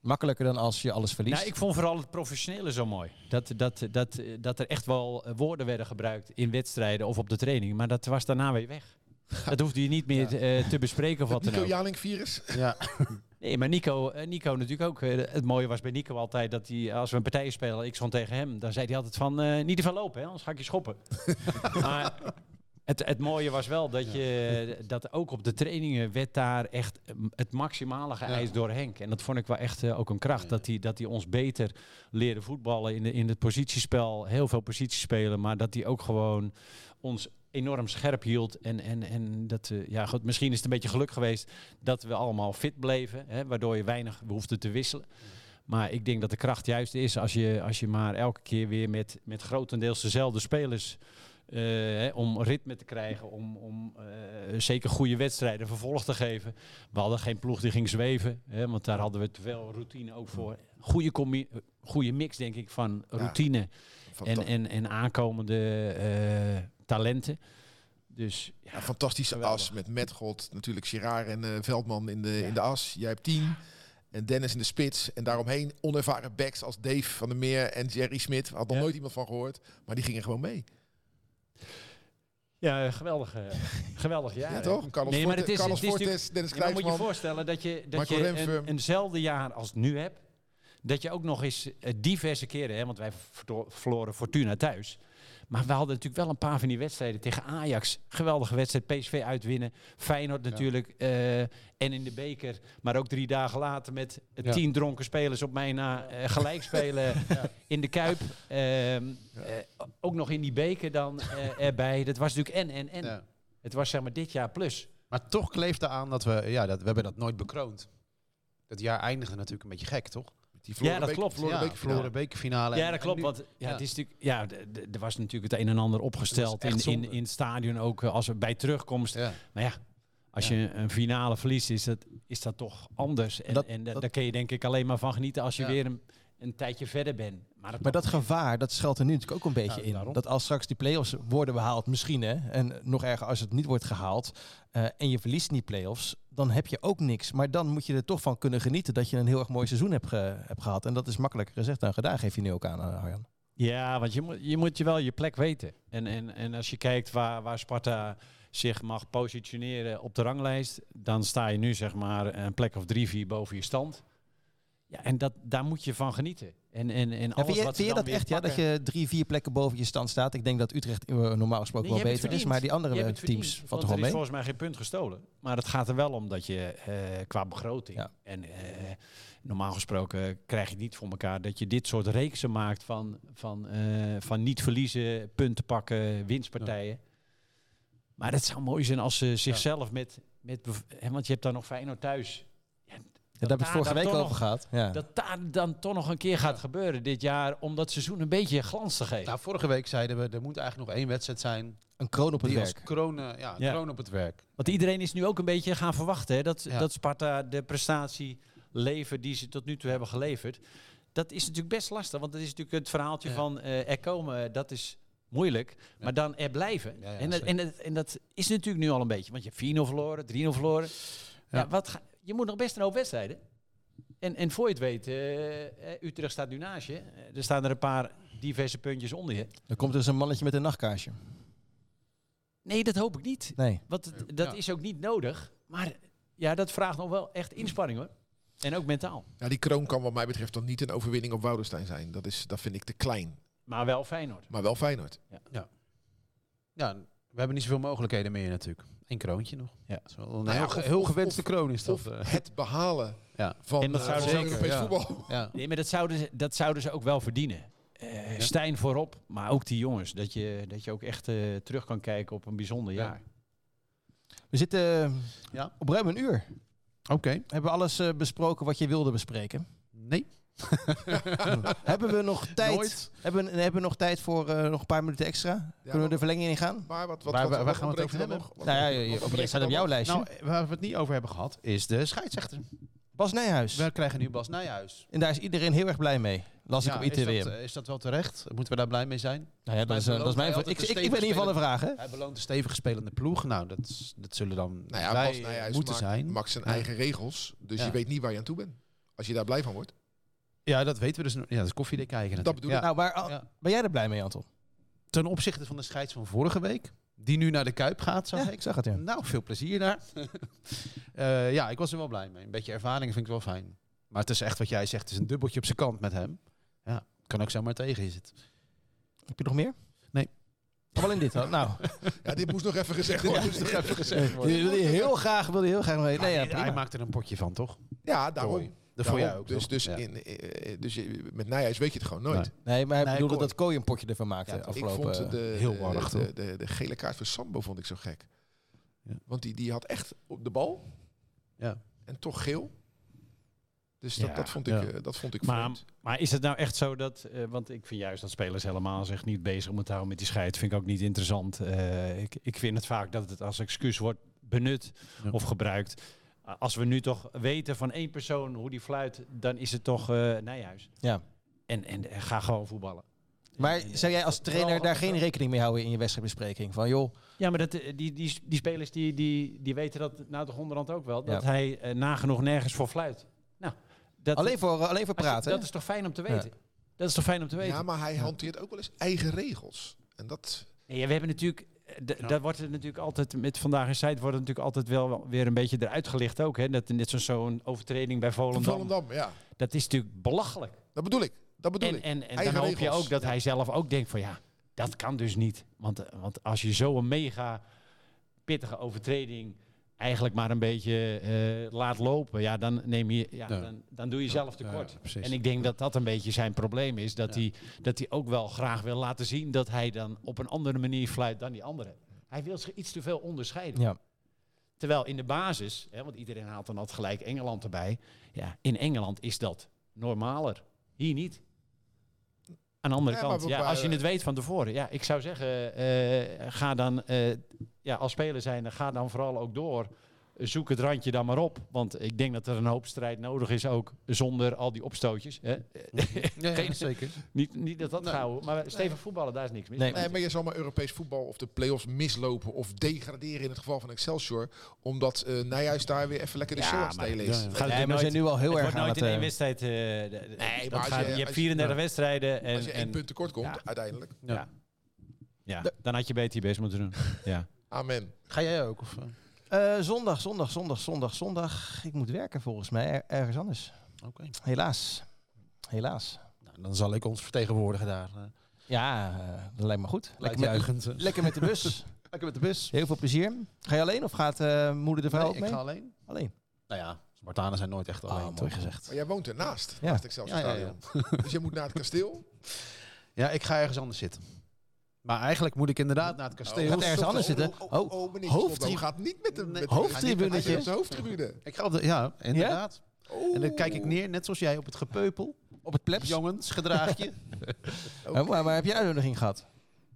Speaker 2: Makkelijker dan als je alles verliest.
Speaker 5: Nou, ik vond vooral het professionele zo mooi. Dat, dat, dat, dat er echt wel woorden werden gebruikt in wedstrijden of op de training. Maar dat was daarna weer weg. Dat hoefde je niet meer ja. te bespreken of wat
Speaker 3: Nico
Speaker 5: dan ook.
Speaker 3: Jalink virus.
Speaker 4: Ja.
Speaker 5: Nee, maar Nico, Nico natuurlijk ook. Het mooie was bij Nico altijd dat hij, als we een partij spelen, ik stond tegen hem, dan zei hij altijd van, uh, niet te veel lopen, hè, anders ga ik je schoppen. maar het, het mooie was wel dat je dat ook op de trainingen werd daar echt het maximale geëist door Henk. En dat vond ik wel echt uh, ook een kracht. Dat hij dat ons beter leerde voetballen in, de, in het positiespel. Heel veel posities spelen. Maar dat hij ook gewoon ons enorm scherp hield. En, en, en dat, uh, ja, goed, misschien is het een beetje geluk geweest dat we allemaal fit bleven. Hè, waardoor je weinig behoefte te wisselen. Maar ik denk dat de kracht juist is als je, als je maar elke keer weer met, met grotendeels dezelfde spelers. Hè, om ritme te krijgen, om, om uh, zeker goede wedstrijden vervolg te geven. We hadden geen ploeg die ging zweven, hè, want daar hadden we te veel routine ook voor. Goede, goede mix, denk ik, van routine ja, en, en, en aankomende talenten. Dus,
Speaker 3: ja, fantastische geweldig. as met Metgod, natuurlijk Girard en Veldman in de, ja. in de as. Jij hebt tien. En Dennis in de spits. En daaromheen onervaren backs als Dave van der Meer en Jerry Smit. Had nog nooit iemand van gehoord. Maar die gingen gewoon mee.
Speaker 5: Ja, geweldig, eh, geweldig jaar.
Speaker 3: Ja,
Speaker 5: hè?
Speaker 3: toch? Carlos,
Speaker 5: Nee, maar
Speaker 3: Forte-
Speaker 5: het is-
Speaker 3: Carlos
Speaker 5: het is
Speaker 3: Fortes, Dennis
Speaker 5: maar moet je voorstellen dat je, dat
Speaker 3: Michael
Speaker 5: je
Speaker 3: Renfum.
Speaker 5: een, eenzelfde jaar als nu hebt. Dat je ook nog eens eh, diverse keren, hè, want wij verloren Fortuna thuis. Maar we hadden natuurlijk wel een paar van die wedstrijden tegen Ajax. Geweldige wedstrijd, PSV uitwinnen. Feyenoord natuurlijk. eh, en in de beker. Maar ook drie dagen later met
Speaker 4: Ja.
Speaker 5: tien dronken spelers op mij na eh, gelijk spelen in de Kuip. Ehm, eh, ook nog in die beker dan erbij. Dat was natuurlijk en, en, en. Het was zeg maar dit jaar plus.
Speaker 4: Maar toch kleeft er aan dat we, ja, dat, we hebben dat nooit bekroond. Dat jaar eindigde natuurlijk een beetje gek, toch?
Speaker 3: Die
Speaker 5: Ja, dat klopt.
Speaker 3: verloren bekerfinale.
Speaker 5: Ja, dat klopt. Want ja,
Speaker 4: ja.
Speaker 5: Het is natuurlijk, ja, er was natuurlijk het een en ander opgesteld in, in, in het stadion ook eh, als er bij terugkomst.
Speaker 4: Ja.
Speaker 5: Maar ja, als
Speaker 4: Ja.
Speaker 5: je een finale verliest, is dat, is dat toch anders. En,
Speaker 2: Dat-
Speaker 5: en da-
Speaker 2: dat-
Speaker 5: daar kun je denk ik alleen maar van genieten als je
Speaker 4: Ja.
Speaker 5: weer een, een tijdje verder bent. Maar,
Speaker 2: Maar dat gevaar, dat schuilt er nu natuurlijk ook een beetje
Speaker 4: Ja,
Speaker 2: in.
Speaker 4: daarom.
Speaker 2: Dat als straks die play-offs worden behaald, misschien hè, en nog erger als het niet wordt gehaald, eh, en je verliest die play-offs, dan heb je ook niks. Maar dan moet je er toch van kunnen genieten dat je een heel erg mooi seizoen hebt, ge- hebt gehad. En dat is makkelijker gezegd dan gedaan, geef je nu ook aan, eh, Arjan.
Speaker 5: Ja, want je moet, je moet je wel je plek weten. En, en, en als je kijkt waar, waar Sparta zich mag positioneren op de ranglijst, dan sta je nu zeg maar een plek of drie, vier boven je stand. Ja, en dat, daar moet je van genieten. En, en, en
Speaker 2: Ja,
Speaker 5: alles
Speaker 2: vind je,
Speaker 5: wat
Speaker 2: vind je dat echt, ja, dat je drie, vier plekken boven je stand staat? Ik denk dat Utrecht eh, normaal gesproken
Speaker 5: Nee,
Speaker 2: wel beter is, maar die andere teams
Speaker 5: verdiend, want
Speaker 2: toch wel
Speaker 5: er is
Speaker 2: mee?
Speaker 5: volgens mij geen punt gestolen. Maar het gaat er wel om dat je eh, qua begroting...
Speaker 2: Ja.
Speaker 5: En eh, normaal gesproken krijg je het niet voor elkaar... dat je dit soort reeksen maakt van, van, eh, van niet verliezen, punten pakken, winstpartijen. Maar het zou mooi zijn als ze zichzelf met... met hè, want je hebt dan nog Feyenoord thuis.
Speaker 2: Daar heb ik vorige
Speaker 5: dan
Speaker 2: week
Speaker 5: toch
Speaker 2: over
Speaker 5: nog-
Speaker 2: gehad. Ja.
Speaker 5: Dat daar dan toch nog een keer gaat gebeuren dit jaar... om dat seizoen een beetje glans te geven.
Speaker 4: Nou, vorige week zeiden we, er moet eigenlijk nog één wedstrijd zijn.
Speaker 2: Een kroon op het
Speaker 4: als
Speaker 2: werk.
Speaker 4: kroon, eh, ja,
Speaker 5: Ja.
Speaker 4: kroon op het werk.
Speaker 5: Want iedereen is nu ook een beetje gaan verwachten hè, dat,
Speaker 4: Ja.
Speaker 5: dat Sparta de prestatie levert die ze tot nu toe hebben geleverd. Dat is natuurlijk best lastig, want dat is natuurlijk het verhaaltje
Speaker 4: Ja.
Speaker 5: van eh, er komen, dat is moeilijk. Maar dan er blijven.
Speaker 4: Ja, ja,
Speaker 5: en, dat, en, dat, en dat is natuurlijk nu al een beetje, want je hebt 4-0 verloren, 3-0 verloren. Ja.
Speaker 4: Ja.
Speaker 5: wat ga- je moet nog best een hoop wedstrijden. En, en voor je het weet, eh, eh, Utrecht staat nu naast je. Eh, er staan er een paar diverse puntjes onder je.
Speaker 2: Dan komt er eens een mannetje met een nachtkaarsje.
Speaker 5: Nee, dat hoop ik niet.
Speaker 2: Nee.
Speaker 5: Want dat
Speaker 4: Ja.
Speaker 5: is ook niet nodig. Maar ja, dat vraagt nog wel echt inspanning hoor. En ook mentaal.
Speaker 3: Ja, die kroon kan wat mij betreft dan niet een overwinning op Woudenstein zijn. Dat, is, dat vind ik te klein.
Speaker 5: Maar wel Feyenoord.
Speaker 3: Maar wel Feyenoord.
Speaker 4: Ja, we hebben niet zoveel mogelijkheden meer natuurlijk. Eén kroontje nog.
Speaker 5: Ja.
Speaker 4: Dat is wel een
Speaker 3: Nou ja,
Speaker 4: heel,
Speaker 3: of-
Speaker 4: heel
Speaker 3: of-
Speaker 4: gewenste
Speaker 3: of-
Speaker 4: kroon is dat.
Speaker 3: Of
Speaker 4: eh.
Speaker 3: het behalen
Speaker 4: Ja.
Speaker 3: van,
Speaker 5: En dat
Speaker 3: eh,
Speaker 5: zouden
Speaker 3: van Europees
Speaker 4: ja.
Speaker 3: voetbal.
Speaker 4: ja.
Speaker 5: Nee, maar dat zouden, ze, dat zouden ze ook wel verdienen. Eh Stijn voorop, maar ook die jongens. Dat je, dat je ook echt eh, terug kan kijken op een bijzonder
Speaker 4: Ja.
Speaker 5: jaar.
Speaker 2: We zitten
Speaker 4: Ja.
Speaker 2: op ruim een uur.
Speaker 4: Oké.
Speaker 2: Hebben we alles eh, besproken wat je wilde bespreken?
Speaker 4: Nee.
Speaker 2: hebben we nog tijd?
Speaker 4: Nooit.
Speaker 2: Hebben, we- hebben we nog tijd voor eh, nog een paar minuten extra? Kunnen we de verlenging in gaan?
Speaker 3: Maar wat, wat,
Speaker 4: Waar-
Speaker 3: wat,
Speaker 4: waar gaan we het over
Speaker 3: er
Speaker 4: hebben?
Speaker 3: nog?
Speaker 2: Nou ja, je, je, staat op jouw
Speaker 3: nog?
Speaker 2: lijstje.
Speaker 4: Nou, waar we het niet over hebben gehad, is de scheidsrechter.
Speaker 2: Bas Nijhuis.
Speaker 4: We krijgen nu Bas Nijhuis.
Speaker 2: En daar is iedereen heel erg blij mee. Las ik op
Speaker 4: is,
Speaker 2: ITWM.
Speaker 4: dat, eh, is dat wel terecht? Moeten we daar blij mee zijn?
Speaker 2: nou ja, dat is, eh, dat is mijn vraag. Ik, ik, ben in ieder geval een
Speaker 4: stevig
Speaker 2: vraag, hè?
Speaker 4: Hij beloont een stevige spelende ploeg. Nou, dat, is- dat zullen dan
Speaker 3: Nou ja,
Speaker 4: wij
Speaker 3: Bas Nijhuis
Speaker 4: moeten
Speaker 3: maakt,
Speaker 4: zijn.
Speaker 3: maakt zijn eigen regels. Dus
Speaker 4: Ja.
Speaker 3: je weet niet waar je aan toe bent. Als je daar blij van wordt.
Speaker 4: Ja, dat weten we dus. Ja, dat is koffiedik kijken
Speaker 3: Dat bedoel
Speaker 4: Ja.
Speaker 2: Nou, maar al-
Speaker 4: Ja.
Speaker 2: ben jij er blij mee, Anton?
Speaker 4: Ten opzichte van de scheids van vorige week, die nu naar de Kuip gaat, zag
Speaker 2: Ja,
Speaker 4: ik.
Speaker 2: ik zag het, ja.
Speaker 4: Nou, veel plezier daar. Eh, ja, ik was er wel blij mee. Een beetje ervaring vind ik wel fijn. Maar het is echt wat jij zegt, het is een dubbeltje op zijn kant met hem. Ja, kan ook zomaar tegen is het.
Speaker 2: Heb je nog meer?
Speaker 4: Nee.
Speaker 2: Allemaal in dit, hoor. Nou,
Speaker 3: Ja, dit moest nog even gezegd worden.
Speaker 4: moest nog even gezegd
Speaker 2: die wil je heel graag, wil je heel graag nog weten. Nee, ja,
Speaker 4: hij,
Speaker 2: prima.
Speaker 4: maakt er een potje van, toch?
Speaker 3: Ja, daarom.
Speaker 4: Mooi. Dat vond jij ook,
Speaker 3: Dus, dus,
Speaker 4: Ja.
Speaker 3: in, eh, dus je- met Nijhuis weet je het gewoon nooit.
Speaker 4: Nee.
Speaker 2: Nee, maar hij
Speaker 4: Nee,
Speaker 2: bedoelde
Speaker 4: Kooi.
Speaker 2: dat Kooi een potje ervan maakte
Speaker 4: Ja,
Speaker 3: Ik
Speaker 2: afgelopen...
Speaker 3: vond de,
Speaker 4: heel warrig,
Speaker 3: de, de, de, gele kaart voor Sambo vond ik zo gek.
Speaker 4: Ja.
Speaker 3: Want die, die had echt op de bal.
Speaker 4: Ja.
Speaker 3: En toch geel. Dus
Speaker 5: Ja,
Speaker 3: dat, dat vond ik,
Speaker 4: ja.
Speaker 3: eh, dat vond ik
Speaker 5: Maar,
Speaker 3: vreemd.
Speaker 5: maar is het nou echt zo dat... eh, want ik vind juist dat spelers helemaal zich niet bezig moeten houden met die scheid. Vind ik ook niet interessant. Eh, ik, ik vind het vaak dat het als excuus wordt benut
Speaker 4: Ja.
Speaker 5: of gebruikt. Als we nu toch weten van één persoon hoe die fluit, dan is het toch eh Nijhuis.
Speaker 2: Ja.
Speaker 5: En, en eh, ga gewoon voetballen.
Speaker 2: Maar
Speaker 5: En, eh,
Speaker 2: zou jij als trainer daar geen rekening mee houden in je wedstrijdbespreking? Van joh,
Speaker 5: Ja, maar dat, eh, die, die, die spelers die, die, die weten dat nou toch onderhand ook wel. Dat
Speaker 2: Ja.
Speaker 5: hij eh, nagenoeg nergens voor fluit. Nou, dat,
Speaker 2: Alleen voor, alleen voor
Speaker 5: je-
Speaker 2: praten.
Speaker 5: dat is toch fijn om te weten? Dat is toch fijn om te weten?
Speaker 3: Ja, maar hij hanteert ook wel eens eigen regels. En dat...
Speaker 5: Nee, we hebben natuurlijk, dat wordt er natuurlijk altijd, met Vandaag in Site wordt het natuurlijk altijd wel weer een beetje eruit gelicht ook. Hè? Dat, net zo'n zo'n overtreding bij Volendam.
Speaker 3: Volendam, ja.
Speaker 5: Dat is natuurlijk belachelijk.
Speaker 3: Dat bedoel ik. Dat bedoel
Speaker 5: En,
Speaker 3: ik.
Speaker 5: en, en dan hoop je ook dat
Speaker 3: Ja.
Speaker 5: hij zelf ook denkt van ja, dat kan dus niet. Want, want als je zo'n mega pittige overtreding eigenlijk maar een beetje eh, laat lopen, ja, dan, neem je, ja,
Speaker 4: Ja.
Speaker 5: Dan, dan doe je zelf tekort.
Speaker 4: Ja,
Speaker 5: en ik denk dat dat een beetje zijn probleem is. Dat, hij, dat hij ook wel graag wil laten zien dat hij dan op een andere manier fluit dan die anderen. Hij wil zich iets te veel onderscheiden.
Speaker 2: Ja.
Speaker 5: Terwijl in de basis, hè, want iedereen haalt dan altijd gelijk Engeland erbij. Ja, in Engeland is dat normaler. Hier niet. Aan de andere
Speaker 3: Ja,
Speaker 5: kant, ja, als je het weet van tevoren. Ja, ik zou zeggen, eh, ga dan, eh, ja, als speler zijn, ga dan vooral ook door. Zoek het randje dan maar op. Want ik denk dat er een hoop strijd nodig is ook zonder al die opstootjes. Hè?
Speaker 4: Ja,
Speaker 5: Geen-
Speaker 4: zeker.
Speaker 5: niet, niet dat dat
Speaker 4: Nee.
Speaker 5: gauw, maar stevig voetballen, daar is niks mis.
Speaker 2: Nee.
Speaker 3: Nee, maar je zal maar Europees voetbal of de play-offs mislopen of degraderen in het geval van Excelsior. Omdat eh Nijhuis daar weer even lekker de
Speaker 5: Ja,
Speaker 3: show aan het stelen is.
Speaker 4: ja.
Speaker 2: Nee, maar we zijn
Speaker 5: nooit-
Speaker 2: nu al heel
Speaker 5: het
Speaker 2: erg
Speaker 5: wordt
Speaker 2: aan
Speaker 5: nooit
Speaker 2: het...
Speaker 5: in één
Speaker 2: eh,
Speaker 5: wedstrijd. eh,
Speaker 3: Nee, maar als
Speaker 5: gaat-
Speaker 3: je-
Speaker 5: je hebt
Speaker 3: als-
Speaker 5: 34
Speaker 3: ja.
Speaker 5: wedstrijden. En,
Speaker 3: Als je één
Speaker 5: en-
Speaker 3: punt tekort komt,
Speaker 5: ja.
Speaker 3: uiteindelijk.
Speaker 5: Ja. Ja, dan had je beter je best moeten doen. Ja.
Speaker 3: Amen.
Speaker 4: Ga jij ook? Of, eh?
Speaker 2: eh, zondag, zondag, zondag, zondag, zondag. Ik moet werken volgens mij er- ergens anders.
Speaker 4: Oké.
Speaker 2: Helaas. Helaas.
Speaker 4: Nou, dan zal ik ons vertegenwoordigen daar. eh,
Speaker 2: Ja, eh, dat lijkt me goed. Lekker met,
Speaker 4: eh.
Speaker 2: lekker met de bus.
Speaker 4: Lekker met de bus.
Speaker 2: Heel veel plezier. Ga je alleen of gaat eh, moeder de vrouw
Speaker 4: Nee,
Speaker 2: ook
Speaker 4: ik
Speaker 2: mee?
Speaker 4: ga alleen.
Speaker 2: Alleen.
Speaker 4: Nou ja, Spartanen zijn nooit echt alleen.
Speaker 2: Ah, mooi
Speaker 4: toch?
Speaker 2: gezegd.
Speaker 3: Maar jij woont ernaast,
Speaker 2: Ja.
Speaker 3: naast Excelsior
Speaker 4: Ja, ja, ja.
Speaker 3: Stadion. Dus je moet naar het kasteel.
Speaker 4: Ja, ik ga ergens anders zitten. Maar eigenlijk moet ik inderdaad naar het kasteel.
Speaker 2: gaat ergens anders zitten?
Speaker 3: Oh,
Speaker 2: Oh,
Speaker 3: oh, oh, gaat niet met de met de- hoofdtribune.
Speaker 4: Ik ga op de, ja, inderdaad.
Speaker 3: Oh.
Speaker 4: En dan kijk ik neer, net zoals jij, op het gepeupel.
Speaker 2: Op het plebs?
Speaker 4: Jongens, gedraagje.
Speaker 2: Oh, maar waar heb je uitnodiging gehad?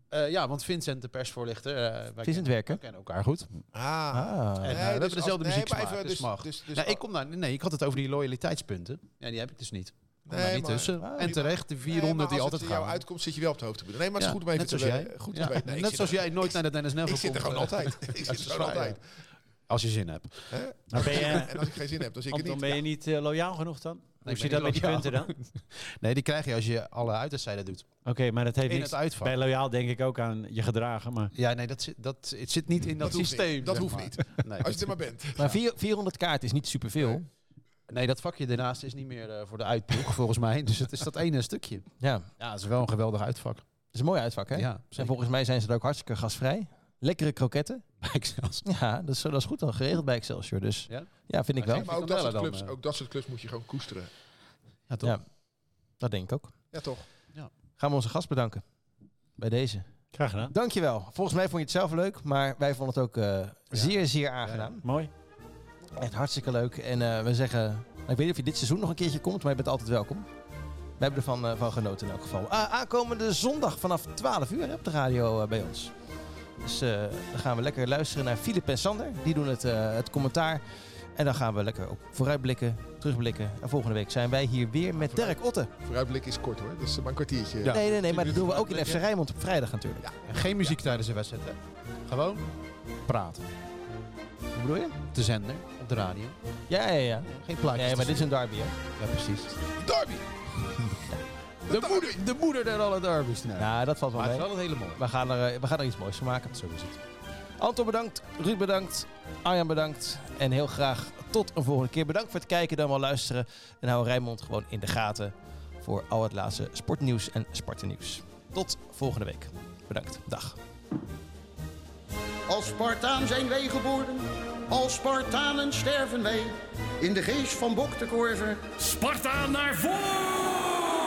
Speaker 4: Eh, ja, want Vincent, de persvoorlichter. eh wij
Speaker 2: Vincent
Speaker 4: kennen,
Speaker 2: werken?
Speaker 4: we kennen elkaar goed.
Speaker 3: Ah.
Speaker 2: Ah.
Speaker 4: En,
Speaker 3: Nee,
Speaker 4: eh, we hebben
Speaker 3: dus
Speaker 4: dezelfde
Speaker 3: als- nee, maar even,
Speaker 4: dus
Speaker 3: dus-
Speaker 4: mag.
Speaker 3: dus- dus
Speaker 4: nou, ik kom daar, nee, ik had het over die loyaliteitspunten. Ja, die heb ik dus niet.
Speaker 3: Nee,
Speaker 4: niet
Speaker 3: maar-
Speaker 4: tussen.
Speaker 2: Ah,
Speaker 4: en terecht, de 400
Speaker 3: Nee, maar
Speaker 4: die altijd
Speaker 3: het jouw
Speaker 4: gaan.
Speaker 3: uitkomt, zit je wel op de hoofdtribune. Nee, maar het
Speaker 4: Ja,
Speaker 3: is goed om even
Speaker 4: net
Speaker 3: te
Speaker 4: zoals
Speaker 3: weten.
Speaker 4: jij.
Speaker 3: Goed
Speaker 4: Ja,
Speaker 3: te weten. Nee, ik
Speaker 4: net zoals
Speaker 3: er-
Speaker 4: jij nooit naar de Dennis Neville
Speaker 3: Ik zit er
Speaker 4: komt,
Speaker 3: gewoon altijd. Ik zit er gewoon altijd.
Speaker 4: Als je zin hebt.
Speaker 3: Hè?
Speaker 5: Maar ben je,
Speaker 3: En als ik geen zin heb, dan zie ik het niet.
Speaker 5: ben je niet eh, loyaal genoeg dan? Hoe zit
Speaker 4: ben
Speaker 5: dat met die punten dan?
Speaker 4: Nee, die krijg je als je alle uitwedstrijden doet.
Speaker 5: Oké, maar dat heeft
Speaker 4: In
Speaker 5: niks...
Speaker 4: het.
Speaker 5: Bij loyaal denk ik ook aan je gedragen, maar...
Speaker 4: Ja, nee, dat zit, dat, het zit niet in dat, systeem.
Speaker 3: niet. Dat hoeft
Speaker 4: maar.
Speaker 3: niet.
Speaker 4: Nee,
Speaker 3: Als je er maar bent.
Speaker 2: Maar vier- 400 kaarten is niet superveel.
Speaker 4: nee, dat vakje daarnaast is niet meer eh, voor de uitploeg, volgens mij. Dus het is dat ene stukje.
Speaker 2: Ja,
Speaker 4: Ja, het is wel een geweldig uitvak.
Speaker 2: dat is een mooi uitvak, hè?
Speaker 4: Ja,
Speaker 2: En volgens mij zijn ze er ook hartstikke gasvrij. Lekkere kroketten.
Speaker 4: Excelsior.
Speaker 2: Ja, dat is, dat is goed al geregeld bij Excelsior. Dus
Speaker 4: Ja?
Speaker 2: ja, vind ik wel.
Speaker 3: Maar ook dat, soort
Speaker 4: dan,
Speaker 3: clubs,
Speaker 4: eh.
Speaker 3: ook dat soort clubs moet je gewoon koesteren.
Speaker 4: Ja, toch?
Speaker 2: Ja, dat denk ik ook.
Speaker 3: Ja, toch?
Speaker 2: Gaan we onze gast bedanken. Bij deze.
Speaker 5: Graag gedaan.
Speaker 2: Dankjewel. Volgens mij vond je het zelf leuk, maar wij vonden het ook eh, zeer, zeer aangenaam.
Speaker 5: Mooi.
Speaker 2: Echt hartstikke leuk. En eh, we zeggen, nou, ik weet niet of je dit seizoen nog een keertje komt, maar je bent altijd welkom. We hebben ervan eh, van genoten in elk geval. Ah, aankomende zondag vanaf 12 uur hè, op de radio eh, bij ons. Dus eh, dan gaan we lekker luisteren naar Filip en Sander. Die doen het, eh, het commentaar. En dan gaan we lekker ook vooruitblikken, terugblikken. En volgende week zijn wij hier weer met Dirk Otte.
Speaker 3: Vooruitblik is kort hoor. Dat is maar een kwartiertje.
Speaker 4: Ja.
Speaker 2: Nee, nee, nee, maar dat doen we ook in FC. Rijnmond op vrijdag natuurlijk.
Speaker 4: En geen muziek tijdens de wedstrijd, hè? Gewoon praten.
Speaker 2: Hoe bedoel je?
Speaker 4: De zender, op de radio.
Speaker 2: Ja, ja, ja.
Speaker 4: Geen plaatjes.
Speaker 2: Nee, maar dit is een derby, hè?
Speaker 4: Ja, precies.
Speaker 3: Derby!
Speaker 4: De moeder, de moeder der alle derbies. Nee.
Speaker 2: Ja, dat valt wel
Speaker 4: maar het
Speaker 2: mee.
Speaker 4: is wel een hele mooie.
Speaker 2: We gaan, er, eh, we gaan er iets moois van maken.
Speaker 4: Zo is het.
Speaker 2: Anton bedankt, Ruud bedankt, Arjan bedankt. En heel graag tot een volgende keer. Bedankt voor het kijken, dan wel luisteren. En hou Rijnmond gewoon in de gaten voor al het laatste sportnieuws en Spartennieuws. Tot volgende week. Bedankt. Dag.
Speaker 7: Als Spartaan zijn wij geboren, als Spartanen sterven wij. In de geest van Bok de
Speaker 1: Sparta naar voren!